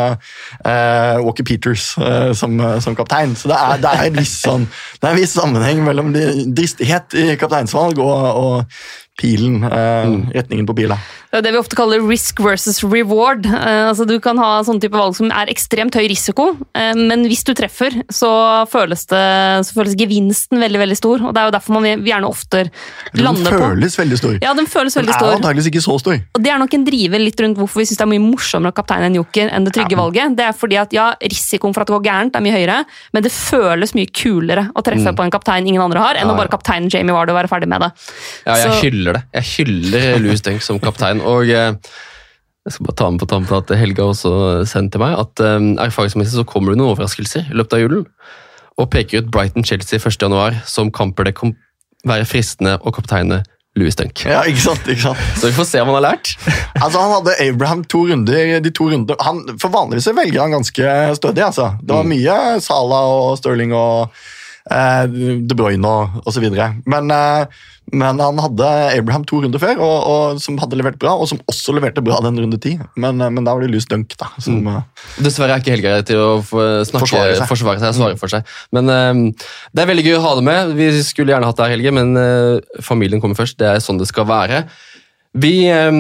Walker Peters som, som kaptein. Så det er, det er en viss, sånn, det er en viss sammenheng mellom dristighet i kapteinsvalg og, og pilen, eh, retningen på bilen. Det er det vi ofte kaller risk versus reward. Eh, altså Du kan ha sånne type valg som er ekstremt høy risiko, eh, men hvis du treffer, så føles, det, så føles gevinsten veldig veldig stor. og Det er jo derfor man vi gjerne ofte lander på føles veldig stor. Ja, den føles veldig Den veldig er stor. antakeligvis ikke så stor. Og Det er nok en driver litt rundt hvorfor vi syns det er mye morsommere å kapteine en joker enn det trygge Ja. valget. Det er fordi at ja, Risikoen for at det går gærent er mye høyere, men det føles mye kulere å treffe på en kaptein ingen andre har, enn Mm. Ja, å bare kapteine Jamie Ward og være ferdig med det. Ja, jeg Så- hyller det. Jeg hyller Louis Denk som kaptein. Og eh, jeg skal bare ta med på tampen at Helga også sendte meg at eh, erfaringsmessig så kommer det noen overraskelser i løpet av julen. Og peker ut Brighton-Chelsea 1.1 som kamper det kan være fristende å kapteine Louis Dunk. Ja, ikke sant, ikke sant? Så vi får se om han har lært. Altså, Han hadde Abraham to runder. de to runder. Han, for Vanligvis velger han ganske stødig. altså. Det var mye Salah og Sterling og De Bruyne og osv. Men, eh, men han hadde Abraham to runder før, og, og, som hadde levert bra, og som også leverte bra den runde ti. Men, eh, men da var det Louis Dunk, da. Som, mm. Dessverre er ikke Helge til å snakke, Forsvare forsvare seg. seg. svare for seg. Men eh, det er veldig gøy å ha det med. Vi skulle gjerne hatt det her, Helge, men eh, familien kommer først. Det er sånn det skal være. Vi eh,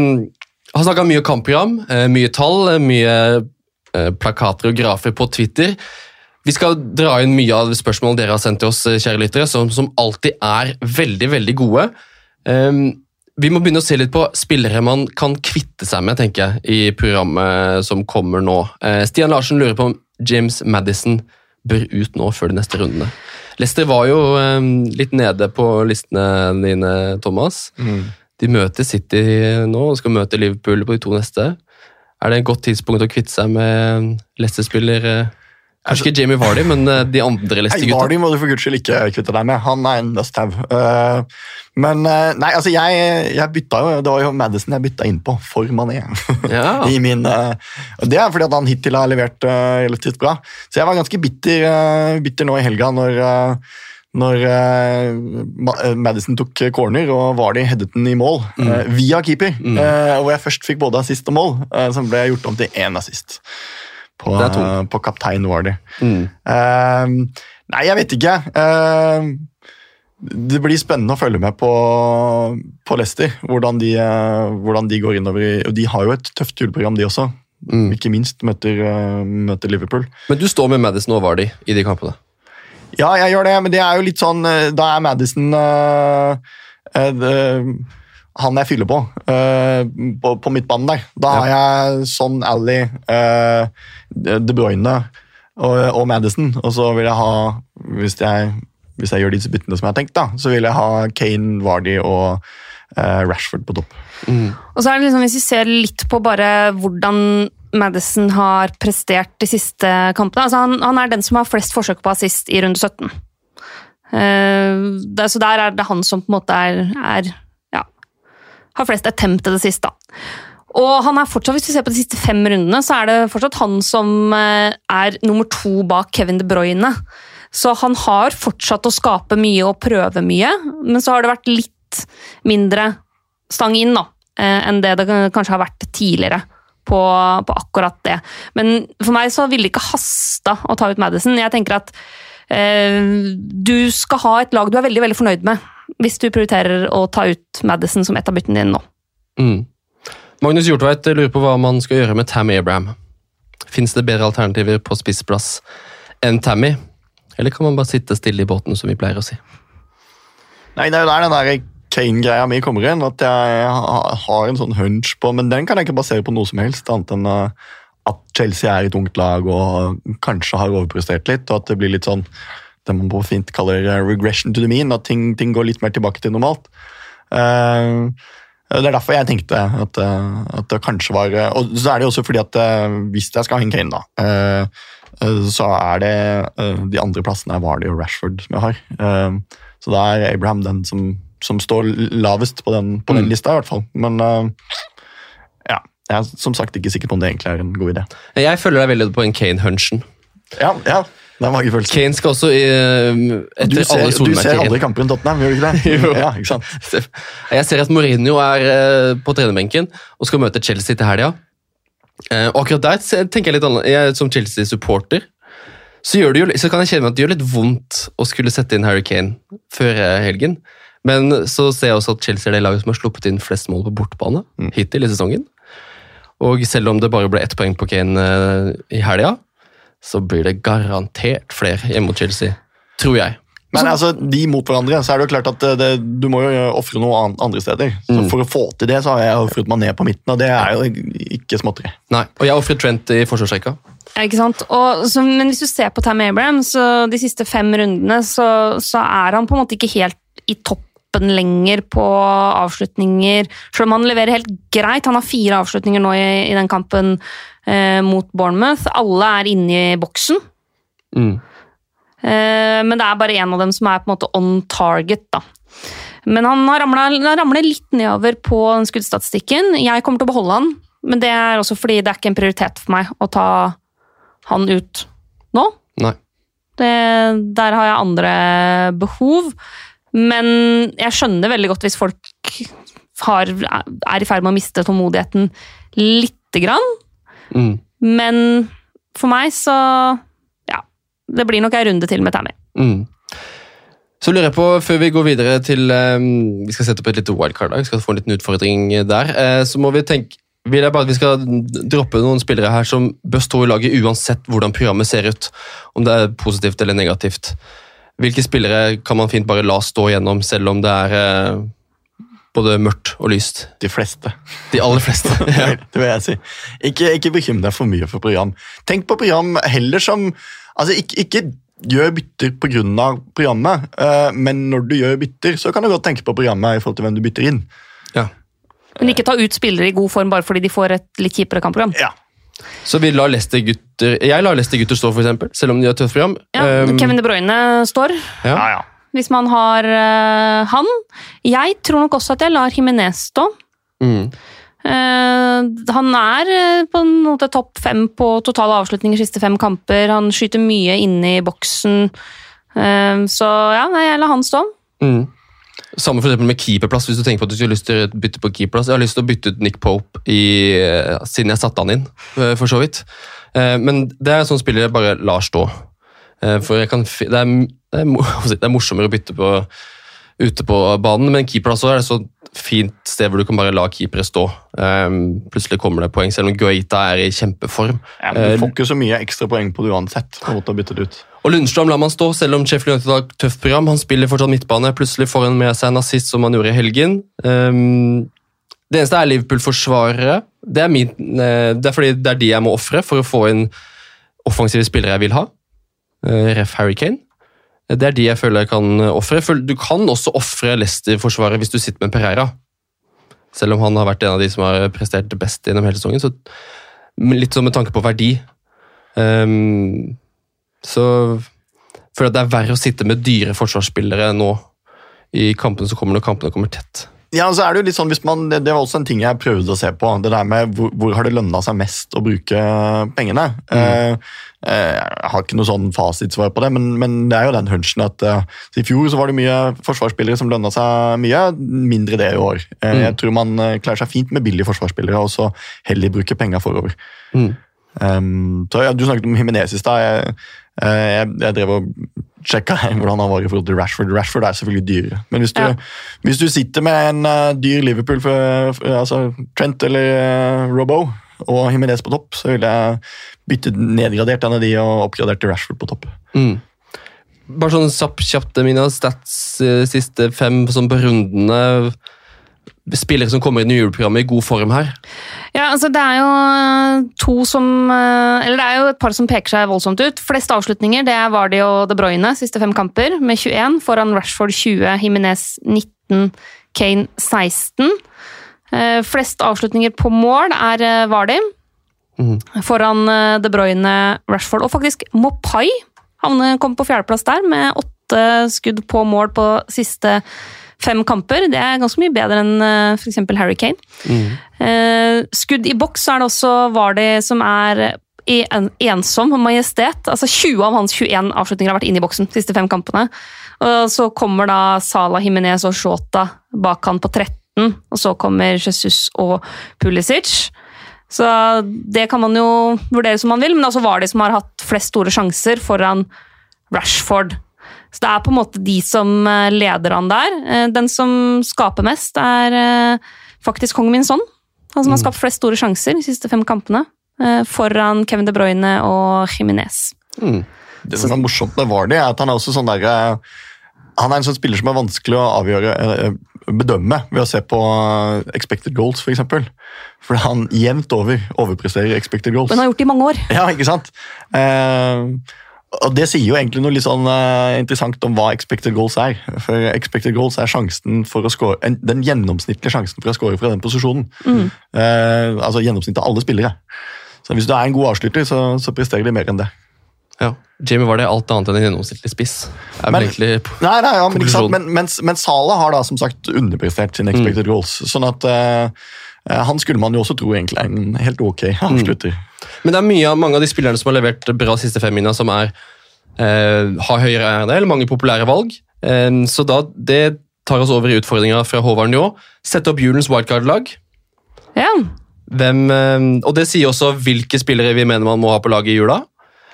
har snakka mye kampprogram, eh, mye tall, eh, mye eh, plakater og grafer på Twitter. Vi skal dra inn mye av spørsmål dere har sendt til oss, eh, kjære lyttere, som, som alltid er veldig, veldig gode. Um, vi må begynne å se litt på spillere man kan kvitte seg med, tenker jeg, i programmet som kommer nå. Uh, Stian Larsen lurer på om James Madison bør ut nå før de neste rundene. Leicester var jo um, litt nede på listene dine, Thomas. De møter City nå og skal møte Liverpool på de to neste. Er det et godt tidspunkt å kvitte seg med Leicester-spiller? Kanskje ikke Jamie Vardy, men eh, de andre Nei, Leicester-gutta. Vardy må du for guds skyld ikke kvitte deg med. Han er en must have. Eh, men eh, nei, altså jeg, jeg bytta jo Det var jo Madison jeg bytta inn på for Mané. Ja. I min, det er fordi at han hittil har levert relativt bra. Så jeg var ganske bitter, bitter nå i helga når, når Madison tok corner og Vardy headet den i mål eh, via keeper. eh, hvor jeg først fikk både assist og mål, som ble gjort om til én assist. På, eh, på kaptein Vardy. Mm. Uh, nei, jeg vet ikke. Uh, det blir spennende å følge med på, på Leicester. Hvordan de, eh, hvordan de går innover. i- Og de har jo et tøft juleprogram, de også. Mm. Ikke minst møter, eh, møter Liverpool. Men du står med Madison og Vardy i de kampene. Ja, jeg gjør det, men det er jo litt sånn Da er Madison uh, uh, han jeg fyller på, uh, på på midtbanen der. Da har jeg Son, Ally, eh, De Bruyne og, og Madison. Og så vil jeg ha, hvis jeg, hvis jeg gjør disse byttene som jeg har tenkt, da, så vil jeg ha Kane, Vardy og eh, Rashford på topp. Og så er det liksom, Hvis vi ser litt på bare hvordan Madison har prestert de siste kampene altså han, han er den som har flest forsøk på assist i runde 17. Uh, det, så der er det han som på en måte er, er ja, har flest attempt til det siste. da. Og han er fortsatt, Hvis vi ser på de siste fem rundene, så er det fortsatt han som eh, er nummer to bak Kevin De Bruyne. Så han har fortsatt å skape mye og prøve mye, men så har det vært litt mindre stang inn da, eh, enn det det kanskje har vært tidligere på, på akkurat det. Men for meg så ville det ikke hasta å ta ut Madison. Jeg tenker at eh, du skal ha et lag du er veldig veldig fornøyd med, hvis du prioriterer å ta ut Madison som et av byttene dine nå. Mm. Magnus Hjortveit lurer på hva man skal gjøre med Tammy Abraham. Fins det bedre alternativer på spissplass enn Tammy? Eller kan man bare sitte stille i båten, som vi pleier å si? Nei, det er jo der den der Kane-greia mi kommer inn. At jeg har en sånn hunch på Men den kan jeg ikke basere på noe som helst, annet enn eh, at Chelsea er et ungt lag og kanskje har overprestert litt, og at det blir litt sånn det man på fint kaller eh, regression to the mean, at ting, ting går litt mer tilbake til normalt. Eh, det er derfor jeg tenkte at, eh, at det kanskje var eh, Og så er det jo også fordi at eh, hvis jeg skal ha en Kane, da, eh, eh, så er det eh, de andre plassene er Vardy og Rashford som jeg har. Eh, Så da er Abraham den som, som står lavest på den, på den Mm. lista, i hvert fall. Men eh, ja, jeg er som sagt ikke sikker på om det egentlig er en god idé. Jeg følger deg veldig på en Kane-hunchen. Ja, ja. Det er magefølelse. Kane skal også i, eh, etter Du ser, alle du ser solmerker aldri kamper i Tottenham, gjør du ikke det? Jo. Ja, ikke sant? Jeg ser at Mourinho er eh, på trenerbenken og skal møte Chelsea til helga. Eh, og akkurat der tenker jeg litt annerledes. Jeg, Som Chelsea-supporter så, jo, så kan jeg kjenne meg at det gjør litt vondt å skulle sette inn Harry Kane før helgen. Men så ser jeg også at Chelsea er det laget som har sluppet inn flest mål på bortebane hittil i sesongen. Og selv om det bare ble ett poeng på Kane i helga, så blir det garantert flere hjemme mot Chelsea. Tror jeg. Men altså, de mot hverandre, så er det jo klart at det, du må jo ofre noe an- andre steder. Så Mm. For å få til det, så har jeg ofret Mané på midten, og det er jo ikke småtteri. Nei, Og jeg ofret Trent i forsvarsrekka. Ikke sant? Og, så, men hvis du ser på Tam Abraham, så de siste fem rundene, så, så er han på en måte ikke helt i toppen lenger på avslutninger. Selv om han leverer helt greit. Han har fire avslutninger nå i, i den kampen eh, mot Bournemouth. Alle er inne i boksen. Mm. Eh, men det er bare én av dem som er på en måte on target, da. Men han har ramlet litt nedover på skuddstatistikken. Jeg kommer til å beholde han, men det er også fordi det er ikke en prioritet for meg å ta han ut nå. Nei. Det, der har jeg andre behov. Men jeg skjønner veldig godt hvis folk har, er i ferd med å miste tålmodigheten lite grann. Mm. Men for meg så Ja, det blir nok ei runde til med Tammy. Mm. Så lurer jeg på, før vi går videre til eh, Vi skal sette opp et lite wildcard. Vi skal få en liten utfordring der. eh, så må vi tenke vil jeg bare at vi skal droppe noen spillere her som bør stå i laget uansett hvordan programmet ser ut. Om det er positivt eller negativt. Hvilke spillere kan man fint bare la stå gjennom, selv om det er eh, både mørkt og lyst? De fleste. De aller fleste. ja. Det vil jeg si. Ikke, ikke bekymre deg for mye for program. Tenk på program heller som altså Ikke, ikke gjør bytter pga. programmet, eh, men når du gjør bytter, så kan du godt tenke på programmet i forhold til hvem du bytter inn. Ja. Men ikke ta ut spillere i god form bare fordi de får et litt kjipere kampprogram. Ja. Så vi lar Leicester gutter Jeg lar Leicester gutter stå, for eksempel, selv om de har tøft program. Ja, Um, Kevin De Bruyne står, ja. Ja, ja. hvis man har uh, han. Jeg tror nok også at jeg lar Jimenez stå. Mm. Uh, han er eh, på en måte topp fem på totale avslutninger siste fem kamper. Han skyter mye inne i boksen. Uh, så ja, nei, jeg lar han stå. Mm. Samme for med keeperplass, hvis du tenker på at du skulle lyst til å bytte på keeperplass. Jeg har lyst til å bytte ut Nick Pope i, eh, siden jeg satte han inn, eh, for så vidt. Eh, Men det er sånn spiller jeg bare lar stå. For jeg kan, det, er, det, er, er morsommere å bytte på ute på banen, men keeperplass er et så fint sted hvor du kan bare la keepere stå. Plutselig kommer det poeng, selv om Guaita er i kjempeform. Ja, men du får ikke så mye ekstra poeng på det uansett. en å bytte det ut. Og Lundstrøm lar man stå, selv om Sheffield United har et tøft program. Han spiller fortsatt midtbane. Plutselig får han med seg en assist som han gjorde i helgen. Um, det eneste er Liverpool-forsvarere. Det, eh, det er fordi det er de jeg må ofre for å få inn offensive spillere jeg vil ha. Eh, Ref Harry Kane. Det er de jeg føler jeg kan ofre. Du kan også ofre Leicester-forsvaret hvis du sitter med Pereira. Selv om han har vært en av de som har prestert best gjennom hele sesongen. Litt sånn med tanke på verdi. Um, så føler jeg at det er verre å sitte med dyre forsvarsspillere nå i kampene som kommer når kampene kommer tett. Ja, og så er Det jo litt sånn, hvis man, det, det var også en ting jeg prøvde å se på. Det der med Hvor, hvor har det lønna seg mest å bruke pengene? Mm. eh, jeg har ikke noe sånn fasitsvar på det, men, men det er jo den hunchen at eh, i fjor så var det mye forsvarsspillere som lønna seg mye, mindre det i år. Eh, Jeg tror man eh, klarer seg fint med billige forsvarsspillere, og så heller bruke penga forover. Mm. Um, så ja, Du snakket om Jimenez i stad. Jeg, eh, jeg, jeg drev og sjekka hvordan han var i forhold til Rashford. Rashford er selvfølgelig dyrere. Men hvis du, Ja. hvis du sitter med en uh, dyr Liverpool, for, for, altså Trent eller uh, Robbo og Jimenez på topp, så ville jeg byttet nedgradert en av de og oppgradert til Rashford på topp. Mm. Bare sånn kjapt, kjapt mine stats eh, siste fem sånn på rundene. Spillere som kommer i juleprogrammet i god form her. Ja, altså det er jo eh, to som eh, Eller det er jo et par som peker seg voldsomt ut. Flest avslutninger det er Vardy og De Bruyne siste fem kamper, med 21. Foran Rashford 20, Jimenez 19, Kane 16. Eh, Flest avslutninger på mål er Vardi. Mhm. Foran De Bruyne, Rashford og faktisk Mopai. Han kom på fjerdeplass der med åtte skudd på mål på siste fem kamper. Det er ganske mye bedre enn eh, f.eks. Harry Kane. Mm. Eh, skudd i boks er det også Vardy som er ensom majestet. Altså 20 av hans 21 avslutninger har vært inne i boksen de siste fem kampene. Og så kommer da Salah, Jimenez og Shota bak han på 13, og så kommer Jesus og Pulisic. Så det kan man jo vurdere som man vil, men altså var de som har hatt flest store sjanser foran Rashford. Så det er på en måte de som eh, leder han der. Eh, Den som skaper mest, er eh, faktisk Kong Min Son. Han som har skapt flest store sjanser de siste fem kampene. Foran Kevin De Bruyne og Jimenez. Mm. Det som er morsomt med Vardy, er at han er også sånn der, han er en sånn spiller som er vanskelig å avgjøre, bedømme ved å se på expected goals, f.eks. For eksempel. Fordi han jevnt over overpresterer expected goals. Men han har gjort det i mange år. Ja, ikke sant? Eh, og Det sier jo egentlig noe litt sånn uh, interessant om hva expected goals er. For expected goals er sjansen for å score, en, den gjennomsnittlige sjansen for å score fra den posisjonen. Eh, altså gjennomsnittet av alle spillere. Så Hvis du er en god avslutter, så, så presterer de mer enn det. Ja. Jamie var det alt annet enn en gjennomsnittlig spiss. Er Men- egentlig Nei, nei ja, men, men, men Sala har da som sagt underprestert sine expected goals. Sånn at eh, Han skulle man jo også tro egentlig er en helt ok avslutter. Men det er mye, av- mange av de spillerne som har levert bra siste fem minna, som er, eh, har høyere eiendel, mange populære valg. Eh, så da, det tar oss over i utfordringa fra Håvard Njå. Sette opp julens wildcard-lag. Ja. Hvem, eh, og det sier også hvilke spillere vi mener man må ha på laget i jula.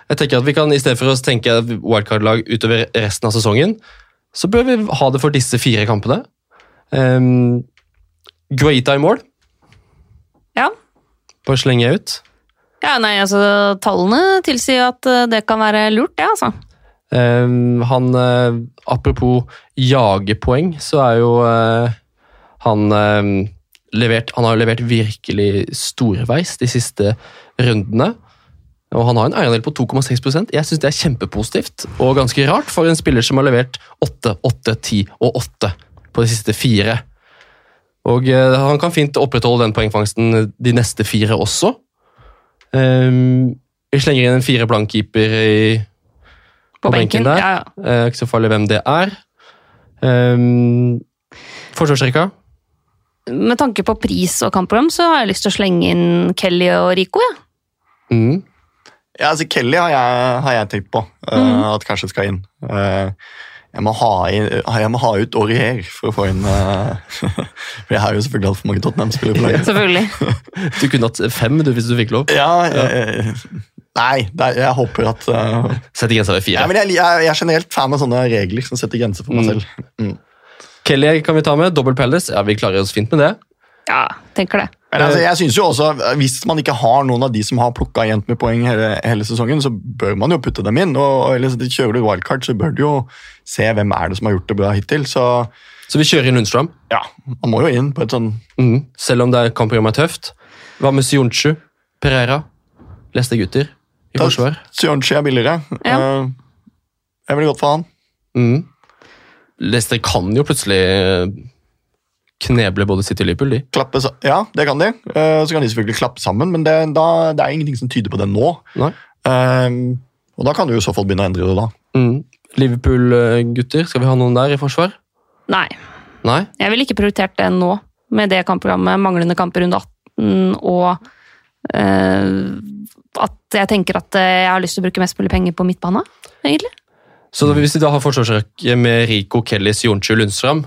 Jeg tenker at vi kan, I stedet for å tenke wildcard-lag utover resten av sesongen, så bør vi ha det for disse fire kampene. Um, Guaita i mål. Bare slenge jeg ut. Ja, nei, altså Tallene tilsier at eh, det kan være lurt, det, altså. Um, han, uh, apropos jagepoeng, så er jo uh, han eh, levert Han har jo levert virkelig storveis de siste rundene. Og han har en eierandel på 2,6% Jeg syns det er kjempepositivt og ganske rart for en spiller som har levert 8, 8, 10 og 8 på de siste fire. Og eh, han kan fint opprettholde den poengfangsten de neste fire også. Um, vi slenger inn en fire blank-keeper i På, På benken benken. der. Ja, ja. Eh, ikke så farlig hvem det er. Um, Forsvarsrekka. Med tanke på pris og kampprogram, så har jeg lyst til å slenge inn Kelly og Rico. Ja. Mm. Ja, altså Kelly har jeg, har jeg tenkt på eh, Mhm. at kanskje skal inn. Eh, jeg, må ha inn jeg må ha ut Aurier for å få inn uh, For jeg har jo selvfølgelig altfor mange Tottenham-spillere på laget. Selvfølgelig. Du kunne hatt fem du, hvis du fikk lov. Ja, jeg, nei, er, jeg håper at uh, Setter grensa ved ja, fire. men jeg, jeg, er generelt fan av sånne regler som setter grenser for meg Mm. selv. Kelly kan vi ta med. Dobbel Palace. Ja, vi klarer oss fint med det. Ja, tenker det. Men altså, jeg synes jo også, Hvis man ikke har noen av de som har plukka jevnt med poeng hele, hele sesongen, så bør man jo putte dem inn. og, og ellers Kjører du wildcard, så bør du jo se hvem er det som har gjort det bra hittil. Så Så vi kjører inn Lundstrøm. ja, han må jo inn på et sånn Mm. Selv om det er kampprogrammet er tøft. Hva med Sionchu? Pereira? Leste gutter i Da- forsvar? Sionchu er billigere. Ja. Eh, jeg ville gått for han. Mm. Leicester kan jo plutselig eh, kneble både City og Liverpool, de. Klappe, ja, det kan de. Eh, så kan de selvfølgelig klappe sammen, men det, da, det er ingenting som tyder på det nå. Nei. Eh, og da kan du i så fall begynne å endre det da. Mm. Liverpool-gutter, skal vi ha noen der i forsvar? Nei, Nei? jeg ville ikke prioritert det nå, med det kampprogrammet, manglende kamper runde 18, og uh, at jeg tenker at jeg har lyst til å bruke mest mulig penger på midtbane, egentlig. Så da, hvis vi da har forsvarsrekke med Rico, Kelly, Sionchu, Lundstrøm,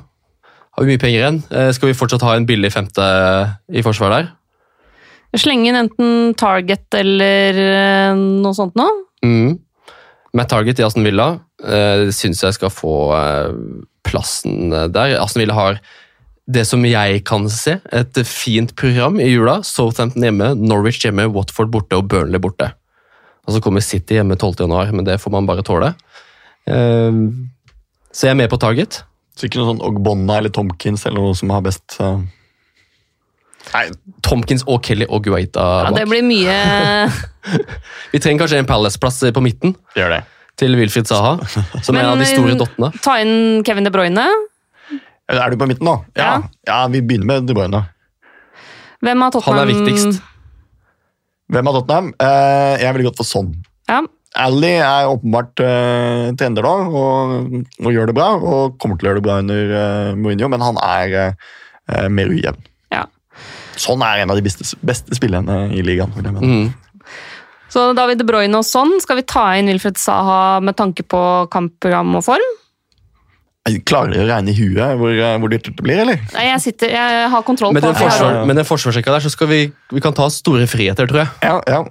har vi mye penger igjen. Eh, Skal vi fortsatt ha en billig femte i forsvar der? Slenge inn enten Target eller eh, noe sånt nå. Mm. Matt Target i Aston Villa syns jeg skal få eh, plassen der. Aston Villa har det som jeg kan se, et fint program i jula. Southampton hjemme, Norwich hjemme, Watford borte og Burnley borte. Og så kommer City hjemme 12. januar, men det får man bare tåle. Eh, så jeg er med på Target. Så ikke noe sånn Ogbonna eller Tomkins eller noe som har best uh... Nei, Tomkins og Kelly og Guaita Ja, det blir mye Vi trenger kanskje en Palace-plass på midten Gjør det. til Wilfried Saha, som er en av de store Men, eh, dottene. Ta inn Kevin De Bruyne. Er du på midten nå? Ja, ja vi begynner med De Bruyne. Hvem av Han er viktigst. Hvem har Tottenham? Eh, jeg ville gått for sånn. Ja, Ally er åpenbart uh, trender da, og, og gjør det bra. Og kommer til å gjøre det bra under uh, Mourinho, men han er uh, mer ujevn. ja. Sånn er en av de beste, beste spillerne i ligaen. vil jeg mene. Mm. Så David De Bruyne og sånn, skal vi ta inn Wilfred Saha med tanke på kampprogram og form? Klarer de å regne i huet hvor, hvor dyrt det blir, eller? Nei, jeg, sitter, jeg har kontroll Med på den, jeg har- forsvar, med den forsvarssjekka der så skal vi, vi kan ta store friheter, tror jeg. Ja, ja.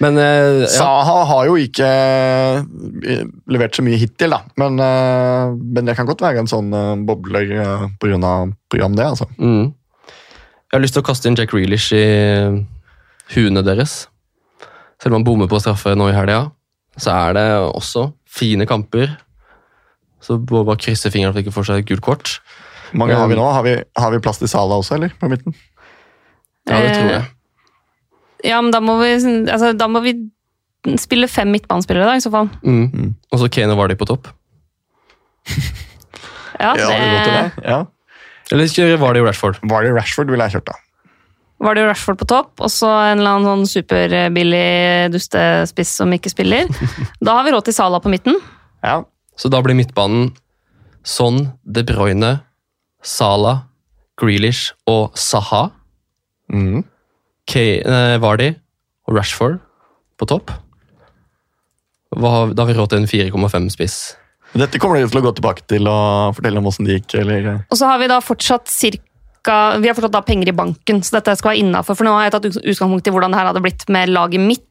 Men eh, ja. Saha har jo ikke eh, levert så mye hittil, da. Men, eh, men det kan godt være en sånn bobler på grunn av program, det. altså. Mm. Jeg har lyst til å kaste inn Jack Reelish i huene deres. Selv om han bommer på straffe nå i helga, så er det også fine kamper. Så må bare krysse fingrene for at å ikke får seg et gult kort. Hvor mange har vi nå? Har vi, har vi plass til Sala også, eller? På midten? Ja, det tror jeg. Ja, men da må vi, altså, da må vi spille fem midtbanespillere, da, i så fall. Mm. Mm. Og så Kane og Vardy på topp. Ja, Ja, det til det. Ja. Eller kjøre Vardy og Rashford. Vardy og Rashford ville jeg kjørt, da. Vardy og Rashford på topp, og så en eller annen sånn superbillig dustespiss som ikke spiller. Da har vi råd til Sala på midten. Ja. Så da blir midtbanen Son, De Bruyne, Sala, Grealish og Saha. Mhm. Kane, eh, Vardy og Rashford på topp. Hva, da har vi råd til en 4,5 spiss. Dette kommer dere til å gå tilbake til og fortelle om åssen det gikk, eller? Og så har vi da fortsatt cirka Vi har fortsatt da penger i banken, så dette skal være innafor. For nå har jeg tatt utgangspunkt i hvordan det her hadde blitt med laget mitt,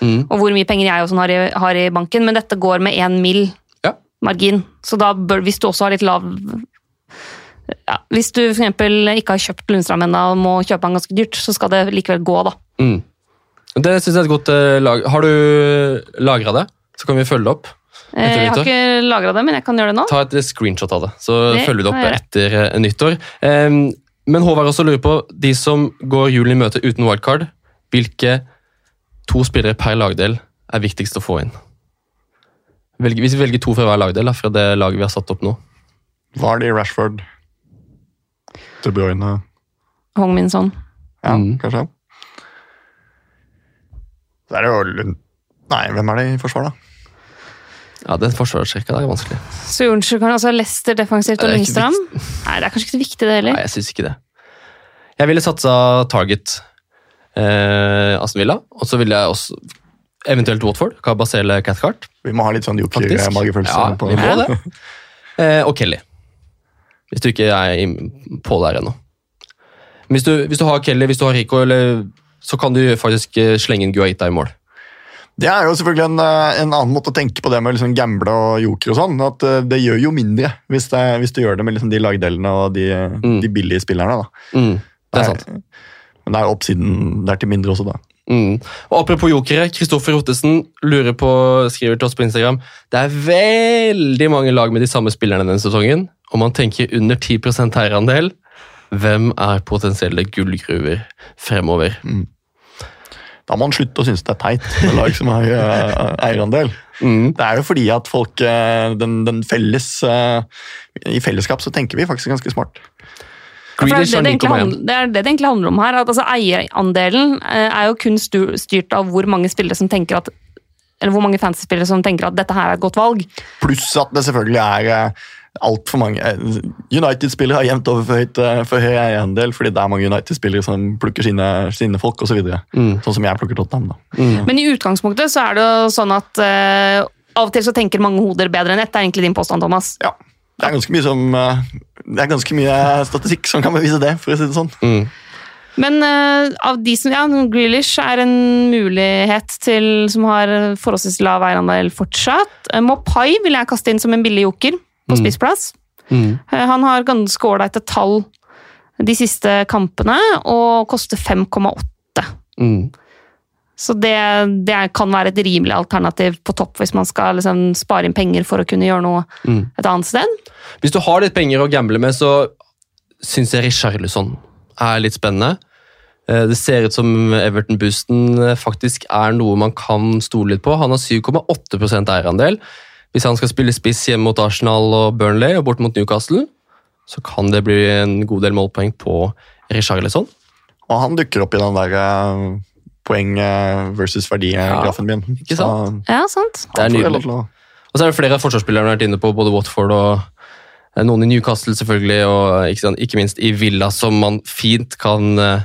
Mm. og hvor mye penger jeg og sånn har, i- har i banken, men dette går med én mill. Ja. margin. Så da bør, hvis du også har litt lav ja, Hvis du for eksempel ikke har kjøpt Lundstrand ennå og må kjøpe han ganske dyrt, så skal det likevel gå, da. Mm. Det synes jeg er et godt eh, lag. Har du lagra det, så kan vi følge det opp. Eh, Etter Jeg har nyttår? ikke lagra det, men jeg kan gjøre det nå. Ta et screenshot av det, så Det følger vi det opp etter eh, nyttår. Em, men Håvard også lurer på, de som går julen i møte uten wildcard, hvilke to spillere per lagdel er viktigst å få inn? Velge, hvis vi velger to fra hver lagdel, da, fra det laget vi har satt opp nå. Var det Rashford? De Bruyne? Hong Min Son. Ja, Mm. kanskje. Så er det jo Lund... Nei, hvem er det i forsvar, da? Ja, Den forsvarsrekka er vanskelig. Så unnskyld, kan altså Lester defensivt og ikke Nei, det er kanskje ikke så viktig, det heller. Nei, jeg syns ikke det. Jeg ville satsa Target eh, Aston Villa, og så ville jeg også eventuelt Watford. Kabasele Cathcart. Vi må ha litt sånn joker-magefølelse. Ja, på vi må det. Eh, og Kelly. Hvis du ikke er på der ennå. Hvis du, hvis du har Kelly, hvis du har Rico, eller, så kan du faktisk eh, slenge inn Guaita i mål. Det er jo selvfølgelig en, eh, en annen måte å tenke på det med liksom gamble og joker og sånn. at eh, Det gjør jo mindre hvis, det, hvis du gjør det med liksom de lagdelene og de, Mm. de billige spillerne. da. Mm, det er sant. Men det er oppsiden der til mindre også, da. Mm. Og Apropos jokere, Kristoffer Ottesen lurer på, skriver til oss på Instagram Det er veldig mange lag med de samme spillerne denne sesongen. Om man tenker under 10% eierandel, hvem er potensielle gullgruver fremover? Da må man slutte å synes det er teit med lag som har eh, eierandel. Mm. Det er jo fordi at folk eh, den, den felles eh, I fellesskap så tenker vi faktisk ganske smart. Ja, det, er det, det, handler, det er det det egentlig handler om her. at altså, Eierandelen er jo kun styrt av hvor mange spillere som tenker at eller hvor mange fancy-spillere som tenker at dette her er et godt valg. Pluss at det selvfølgelig er altfor mange United-spillere har jevnt over for, høyt, eh, for høy eierandel fordi det er mange United-spillere som plukker sine, sine folk osv. Så videre. Mm. sånn som jeg plukker Tottenham. da. Mm. Men i utgangspunktet så er det jo sånn at eh, av og til så tenker mange hoder bedre enn ett. Det er egentlig din påstand, Thomas. Ja, Det er ganske mye som eh, det er ganske mye statistikk som kan bevise det. for å si det sånn. Mm. Men uh, av de som, ja, Grealish er en mulighet til som har forholdsvis lav eierandel fortsatt. Uh, Mopai vil jeg kaste inn som en billig joker på Mm. spissplass. Mm. Eh, han har ganske ålreite tall de siste kampene, og koster 5,8. Mm. Så det, det kan være et rimelig alternativ på topp hvis man skal liksom spare inn penger for å kunne gjøre noe Mm. et annet sted. Hvis du har litt penger å gamble med, så syns jeg Richarlison er litt spennende. Eh, Det ser ut som Everton-boosten eh, faktisk er noe man kan stole litt på. Han har 7,8% eierandel. Hvis han skal spille spiss hjemme mot Arsenal og Burnley og bort mot Newcastle, så kan det bli en god del målpoeng på Richarlison. Og han dukker opp i den der eh, poeng eh, versus verdi-grafen min. ikke sant? Så Ja, sant? Det er nydelig. Og så er det flere av forsvarsspillerne vært inne på, både Watford og eh, noen i Newcastle selvfølgelig, og ikke, sant, ikke minst i Villa, som man fint kan uh,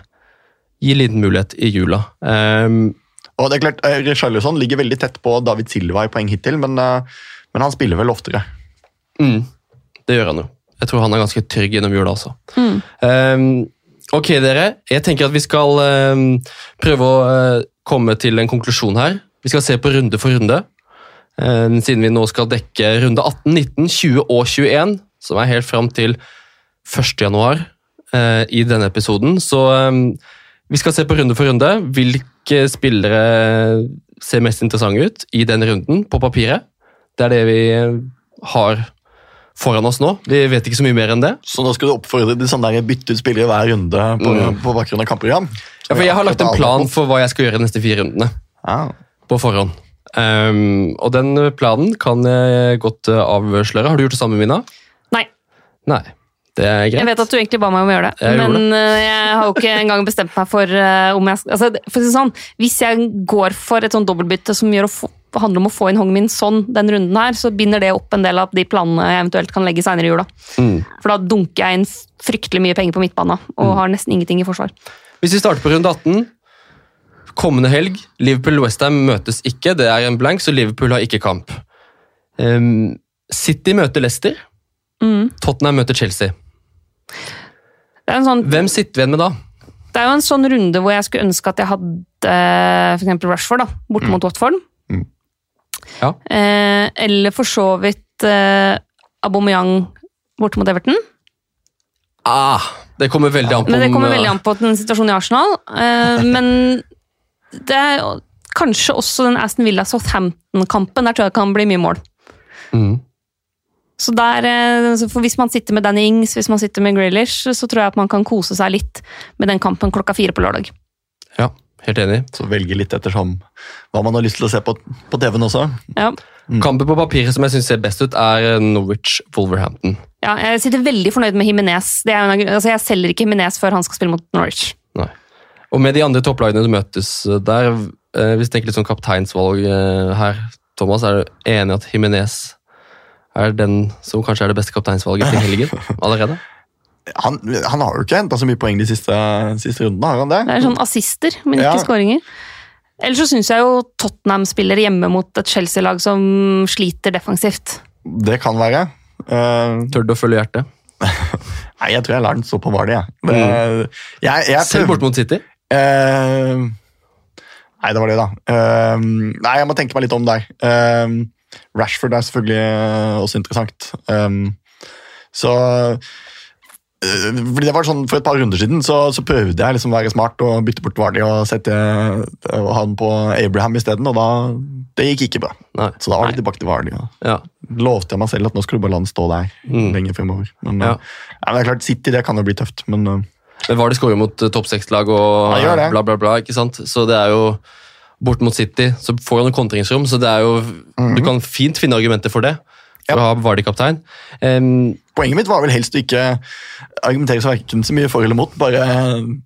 gi liten mulighet i jula. Um, Og det er klart, Richarlison ligger veldig tett på David Silva i poeng hittil, men, eh, men han spiller vel oftere. Mm. Det gjør han jo. Jeg tror han er ganske trygg gjennom jula også. Mm. Um, ok, dere. Jeg tenker at vi skal um, prøve å uh, komme til en konklusjon her. Vi skal se på runde for runde. Um, siden vi nå skal dekke runde 18, 19, 20 og 21, som er helt fram til 1. januar eh, i denne episoden. Så vi skal se på runde for runde. Hvilke spillere ser mest interessante ut i den runden på papiret? Det er det vi eh, har foran oss nå. Vi vet ikke så mye mer enn det. Så nå skal du oppfordre til sånn der bytte ut spillere hver runde på, Mm. på bakgrunn av kampprogram? Ja, for jeg har lagt en plan for hva jeg skal gjøre de neste fire rundene. Ah. på forhånd. Um, og den planen kan jeg godt eh, avsløre. Har du gjort det samme, Mina? Nei. Nei. Det er greit. Jeg vet at du egentlig ba meg om å gjøre det, Jeg men det. jeg har jo ikke engang bestemt meg for uh, om jeg skal altså, for å si sånn, Hvis jeg går for et sånn dobbeltbytte som gjør å få, handler om å få inn Hong Min Son den runden her, så binder det opp en del av de planene jeg eventuelt kan legge senere i jula. Mm. For da dunker jeg inn fryktelig mye penger på midtbanen og har nesten ingenting i forsvar. Hvis vi starter på runde 18 Kommende helg, Liverpool-Westham møtes ikke. Det er en blank, så Liverpool har ikke kamp. Um, City møter Leicester. Mm. Tottenham møter Chelsea. Det, er en sånn, Hvem sitter vi igjen med da? det er jo en sånn runde hvor jeg skulle ønske at jeg hadde for eksempel Rushford da, borte mot Watford. Ja. Eh, eller for så vidt eh, Aubameyang borte mot Everton. Ah, det kommer veldig an på Men det kommer veldig an på den situasjonen i Arsenal. Eh, men det er kanskje også den Aston Villa-Southampton-kampen. Der tror jeg det kan bli mye mål. Mm. Så der, eh, Hvis man sitter med Danny Ings, hvis man sitter med Grealish, så tror jeg at man kan kose seg litt med den kampen klokka fire på lørdag. Ja, helt enig. Så velge litt ettersom hva man har lyst til å se på, på TV-en også. Ja. Mm. Kampen på papiret som jeg synes ser best ut, er Norwich-Wolverhampton. Ja, jeg sitter veldig fornøyd med Jimenez. Det er, en altså jeg selger ikke Jimenez før han skal spille mot Norwich. Nei. Og med de andre topplagene som møtes der, eh, hvis du tenker litt sånn kapteinsvalg eh, her, Thomas, er du enig at Jimenez er den som kanskje er det beste kapteinsvalget til helgen allerede? Han, han har jo ikke henta så mye poeng de siste, siste rundene, har han det? Det er sånn assister, men ikke Ja. skåringer. Ellers så syns jeg jo Tottenham spiller hjemme mot et Chelsea-lag som sliter defensivt. Det kan være. Uh, Tør du å følge hjertet? nei, jeg tror jeg lar den stå på Vardy, jeg. Mm. jeg, jeg Selv bort mot City? Uh, nei, det var det, da. Uh, nei, jeg må tenke meg litt om der. Eh, Rashford er selvfølgelig eh, også interessant. Um, så eh, fordi det var sånn For et par runder siden så, så prøvde jeg liksom å være smart og bytte bort Vardy og sette og ha på Abraham isteden, og da det gikk ikke bra. Nei. Så da var det tilbake til Vardy. Ja. Ja. lovte jeg meg selv at nå skulle bare stå der Mm. lenger fremover. Men, Ja. eh, ja, men det er klart, City det kan jo bli tøft, men eh, Men var skårer mot eh, topp seks-lag og Ja, bla, bla, bla, ikke sant? Så det er jo bort mot City, så får han kontringsrom, så det er jo Du kan fint finne argumenter for det. For. Ja. å ha Vardy kaptein. Um, Poenget mitt var vel helst å ikke argumentere så så mye for eller mot, bare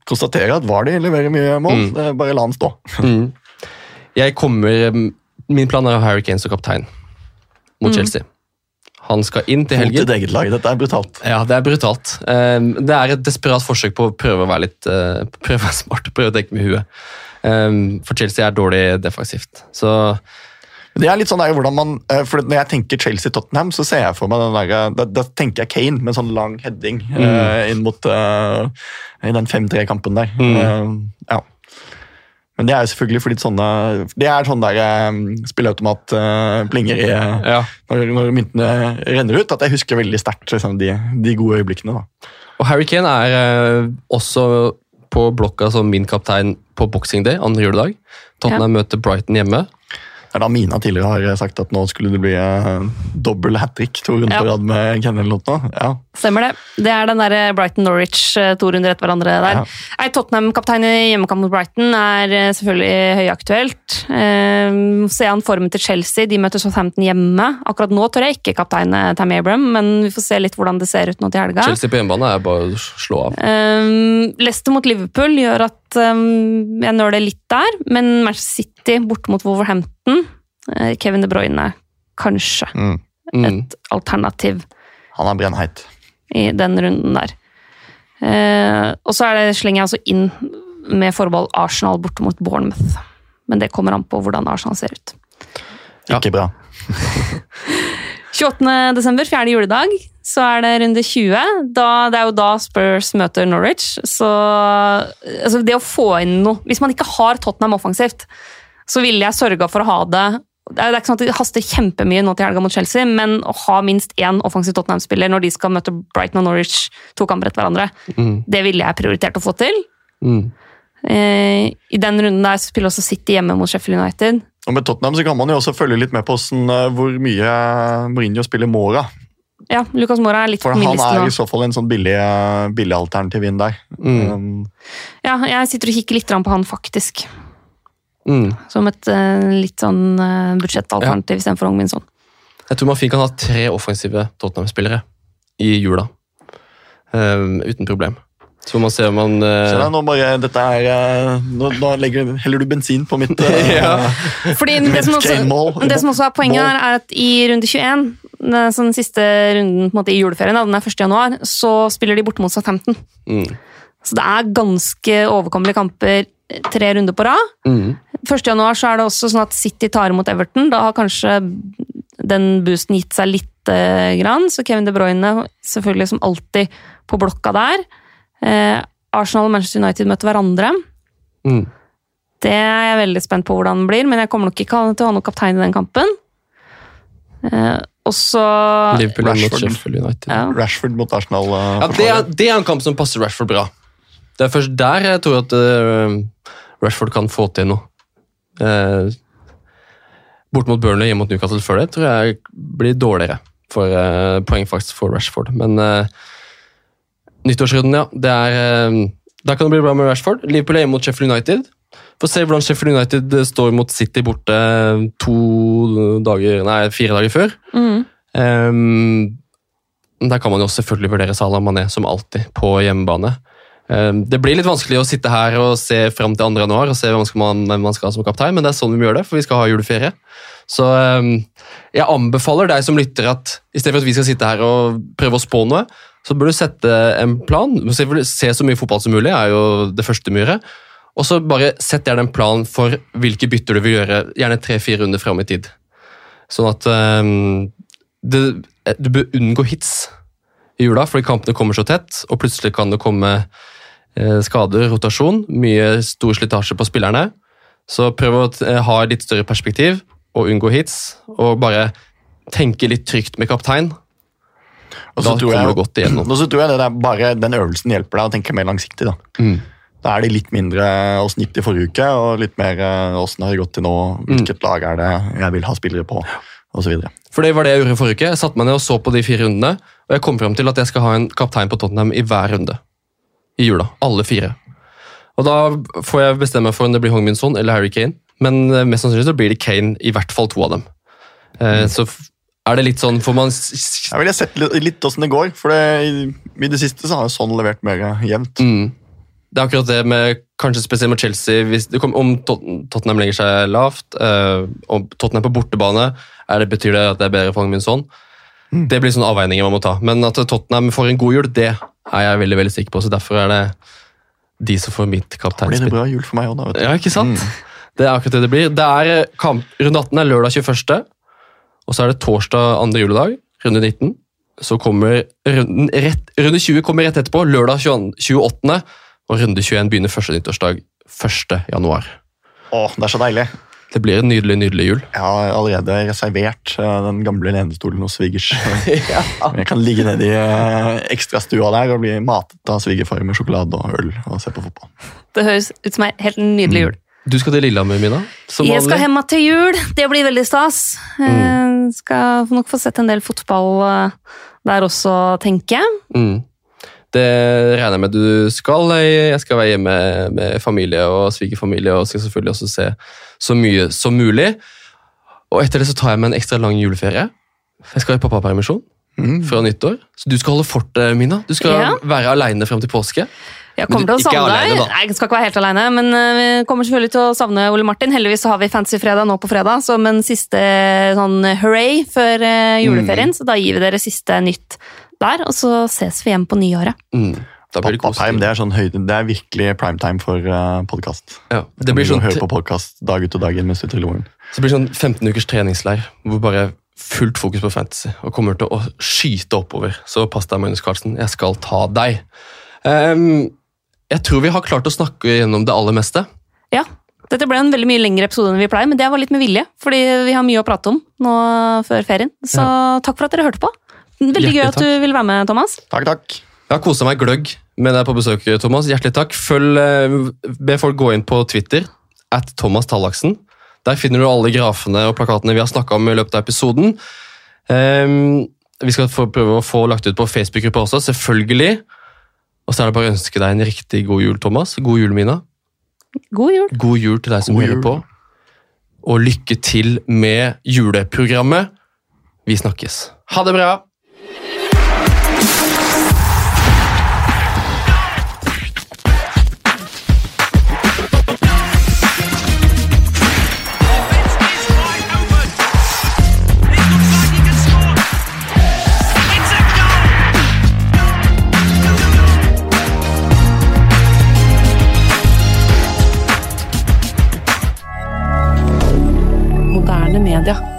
konstatere at Vardy leverer mye mål. Mm. Bare la han stå. mm. Jeg kommer Min plan er å ha Harry Kane som kaptein mot Mm. Chelsea. Han skal inn til helgen. Mot ditt eget lag. Dette er brutalt. Ja, det er brutalt. Um, det er et desperat forsøk på å prøve å være litt uh, prøve å være smart, prøve å tenke med huet. Um, for Chelsea er dårlig defensivt. Så Det er litt sånn der, hvordan man, eh, for Når jeg tenker Chelsea-Tottenham, så ser jeg for meg den der, da, da tenker jeg Kane med sånn lang heading eh, inn mot uh, i den 5-3-kampen der. Mm. Uh, ja. Men det er jo selvfølgelig fordi sånne Det er sånn der eh, spilleautomat eh, plinger i eh, ja. når, når myntene renner ut, at jeg husker veldig sterkt liksom, de, de gode øyeblikkene. da. Og Harry Kane er uh, også på blokka som min kaptein på Boxing Day, andre juledag. Tottenham møter Brighton hjemme. Mina tidligere har sagt at nå skulle det bli eh, dobbel hat trick to runder på rad med Ken eller Ja. Stemmer det. Det er den der Brighton-Norwich eh, to runder etter hverandre der. Ja. Tottenham-kaptein i hjemmekamp mot Brighton er eh, selvfølgelig høyaktuelt. Eh, ser han formen til Chelsea, de møter Southampton hjemme. Akkurat nå tør jeg ikke kapteine Tam Abram, men vi får se litt hvordan det ser ut nå til helga. Chelsea på hjemmebane er bare å slå av. Um, Leicester mot Liverpool gjør at um, jeg nøler litt der, men Manchester City borte mot Wolverhampton eh, Kevin De Bruyne, kanskje Mm. Mm. et alternativ Han er brennheit. I den runden der. Eh, og så er det, slenger jeg altså inn med forbehold Arsenal borte mot Bournemouth. men det kommer an på hvordan Arsenal ser ut. Ja. Ikke bra. 28. desember, fjerde juledag, så er det runde 20. Da, det er jo da Spurs møter Norwich. Så altså det å få inn noe Hvis man ikke har Tottenham offensivt, så ville jeg sørga for å ha det det er ikke sånn at det haster kjempemye nå til helga mot Chelsea, men å ha minst én offensiv Tottenham-spiller når de skal møte Brighton og Norwich to kamper etter hverandre, Mm. det ville jeg prioritert å få til. Mm. Eh, I den runden der spiller også City hjemme mot Sheffield United. Og Med Tottenham så kan man jo også følge litt med på hvordan, eh, hvor mye Mourinho spiller Mora. Ja, Lucas Mora er litt For på min han er i så fall en sånn billig, eh, billig alternativ inn der. Mm. Um, Ja, jeg sitter og kikker litt på han, faktisk. Mm. Som et eh, litt sånn uh, budsjettalternativ istedenfor Ongminson. Jeg tror man fint kan ha tre offensive Tottenham-spillere i jula. Ehm, uten problem. Så man se om man uh... det er nå bare, dette er, eh, nå, nå legger, heller du bensin på mitt uh, Ja. Fordi det som, også, det som også er poenget her, er at i runde 21, den sånn siste runden på en måte, i juleferien, da, den er 1. januar, så spiller de borte mot Southampton. mm. Så det er ganske overkommelige kamper tre runder på rad. Mm. 1. januar så er det også sånn at City tar imot Everton. Da har kanskje den boosten gitt seg lite grann, så Kevin De Bruyne selvfølgelig som alltid på blokka der. Eh, Arsenal og Manchester United møter hverandre. Mm. Det er jeg veldig spent på hvordan det blir, men jeg kommer nok ikke til å ha noen kaptein i den kampen. Eh, og så Rashford. Ja. Rashford mot Arsenal. eh, Ja, det, er, det er en kamp som passer Rashford bra. Det er først der jeg tror at uh, Rashford kan få til noe. Eh, bort mot Burnley, hjemme mot Newcastle før det, tror jeg blir dårligere for uh, poeng faktisk for Rashford. Men eh, nyttårsrunden, ja. Det er, eh, der kan det bli bra med Rashford. Liverpool er hjemme mot Sheffield United. Få se hvordan Sheffield United eh, står mot City borte to dager, nei, fire dager før. Mm. Um, der kan man jo selvfølgelig vurdere Salah Mané som alltid på hjemmebane. Ehm, det blir litt vanskelig å sitte her og se fram til 2. januar og se hvem man, man skal ha som kaptein, men det er sånn vi gjør det, for vi skal ha juleferie. Så ehm, jeg anbefaler deg som lytter at i stedet for at vi skal sitte her og prøve å spå noe, så bør du sette en plan. Må Se så mye fotball som mulig, er jo det første myret. må. Og så bare sett gjerne en plan for hvilke bytter du vil gjøre, gjerne tre-fire runder fram i tid. Sånn at um, det, du bør unngå hits i jula, fordi kampene kommer så tett, og plutselig kan det komme skader, rotasjon, mye stor slitasje på spillerne. Så prøv å eh, ha litt større perspektiv, og unngå hits, og bare tenke litt trygt med kaptein. Og Da så tror jeg, godt igjennom. og så tror jeg det er bare den øvelsen hjelper deg å tenke mer langsiktig. Da Mm. Da er det litt mindre åssen gikk det i forrige uke, og litt mer eh, åssen har det gått til nå, hvilket Mm. lag er det jeg vil ha spillere på, osv. For det var det jeg gjorde forrige uke. Jeg satte meg ned og så på de fire rundene, og jeg kom frem til at jeg skal ha en kaptein på Tottenham i hver runde. I jula. Alle fire. Og da får jeg bestemme meg for om det blir Hong Son eller Harry Kane. Men eh, mest sannsynlig så blir det Kane, i hvert fall to av dem. Mm. Så er det litt sånn Får man Jeg ville sett litt, åssen det går, for det, i, det siste så har jo sånn levert mer jevnt. mm. Det er akkurat det med kanskje spesielt med Chelsea. Hvis det kom, om Tottenham legger seg lavt, eh, og Tottenham på bortebane, er det, betyr det at det er bedre for Hong Son? Mm. Det blir sånne avveininger man må ta. Men at Tottenham får en god jul, det er jeg veldig veldig sikker på. så Derfor er det de som får mitt kapteinspill. det blir en bra jul for meg òg, da? vet du. Ja, ikke sant? Mm. Det er akkurat det det blir. Det er eh, kamp, Runde 18 er lørdag 21., og så er det torsdag andre juledag, runde 19. Så kommer runden rett, runde 20 kommer rett etterpå, lørdag 22 28., og runde 21 begynner første nyttårsdag 1. januar. Å, det er så deilig. Det blir en nydelig, nydelig jul. Jeg har allerede reservert eh, den gamle lenestolen hos svigers. Jeg kan ligge nedi i eh, ekstrastua der og bli matet av svigerfar med sjokolade og øl og se på fotball. Det høres ut som ei helt nydelig jul. Du skal til Lillehammer, Mina? Som Jeg skal hjem til jul. Det blir veldig stas. Mm. skal nok få sett en del fotball eh, der også, tenker jeg. Mm. Det regner jeg med du skal. Jeg skal være hjemme med familie og svigerfamilie og skal selvfølgelig også se så mye som mulig. Og etter det så tar jeg meg en ekstra lang juleferie. Jeg skal i pappapermisjon Mm. fra nyttår. Så du skal holde fortet, Mina. Du skal Ja. være aleine frem til påske. Jeg kommer til å savne deg. Nei, jeg skal ikke være helt alene, men eh, vi kommer selvfølgelig til å savne Ole Martin. Heldigvis så har vi Fancy Fredag nå på fredag som en siste sånn hooray før eh, juleferien. Mm. Så da gir vi dere siste nytt der, og så ses vi igjen på nyåret. Mm. Da blir det Pappaperm det er sånn høy, det er virkelig primetime for uh, podkast. Ja, det blir sånn, høre på podcast dag ut og dag inn mens du triller ungen. så det blir sånn 15 ukers treningsleir hvor bare fullt fokus på fantasy og kommer til å skyte oppover. Så pass deg, Magnus Carlsen. Jeg skal ta deg. Um, jeg tror vi har klart å snakke gjennom det aller meste. Ja. Dette ble en veldig mye lengre episode enn vi pleier, men det var litt med vilje. Fordi vi har mye å prate om nå før ferien. Så takk for at dere hørte på. Veldig Hjertelig gøy at takk. du ville være med, Thomas. Takk, takk. Jeg har kosa meg gløgg med deg på besøk, Thomas. Hjertelig takk. Følg, eh, Be folk gå inn på Twitter, at Thomas Tallaksen. Der finner du alle grafene og plakatene vi har snakka om i løpet av episoden. Um, vi skal få, prøve å få lagt ut på Facebook-gruppa også, selvfølgelig. Og så er det bare å ønske deg en riktig god jul, Thomas. God jul, Mina. God jul. God jul til deg som hører på. Og lykke til med juleprogrammet. Vi snakkes. Ha det bra! Calendar.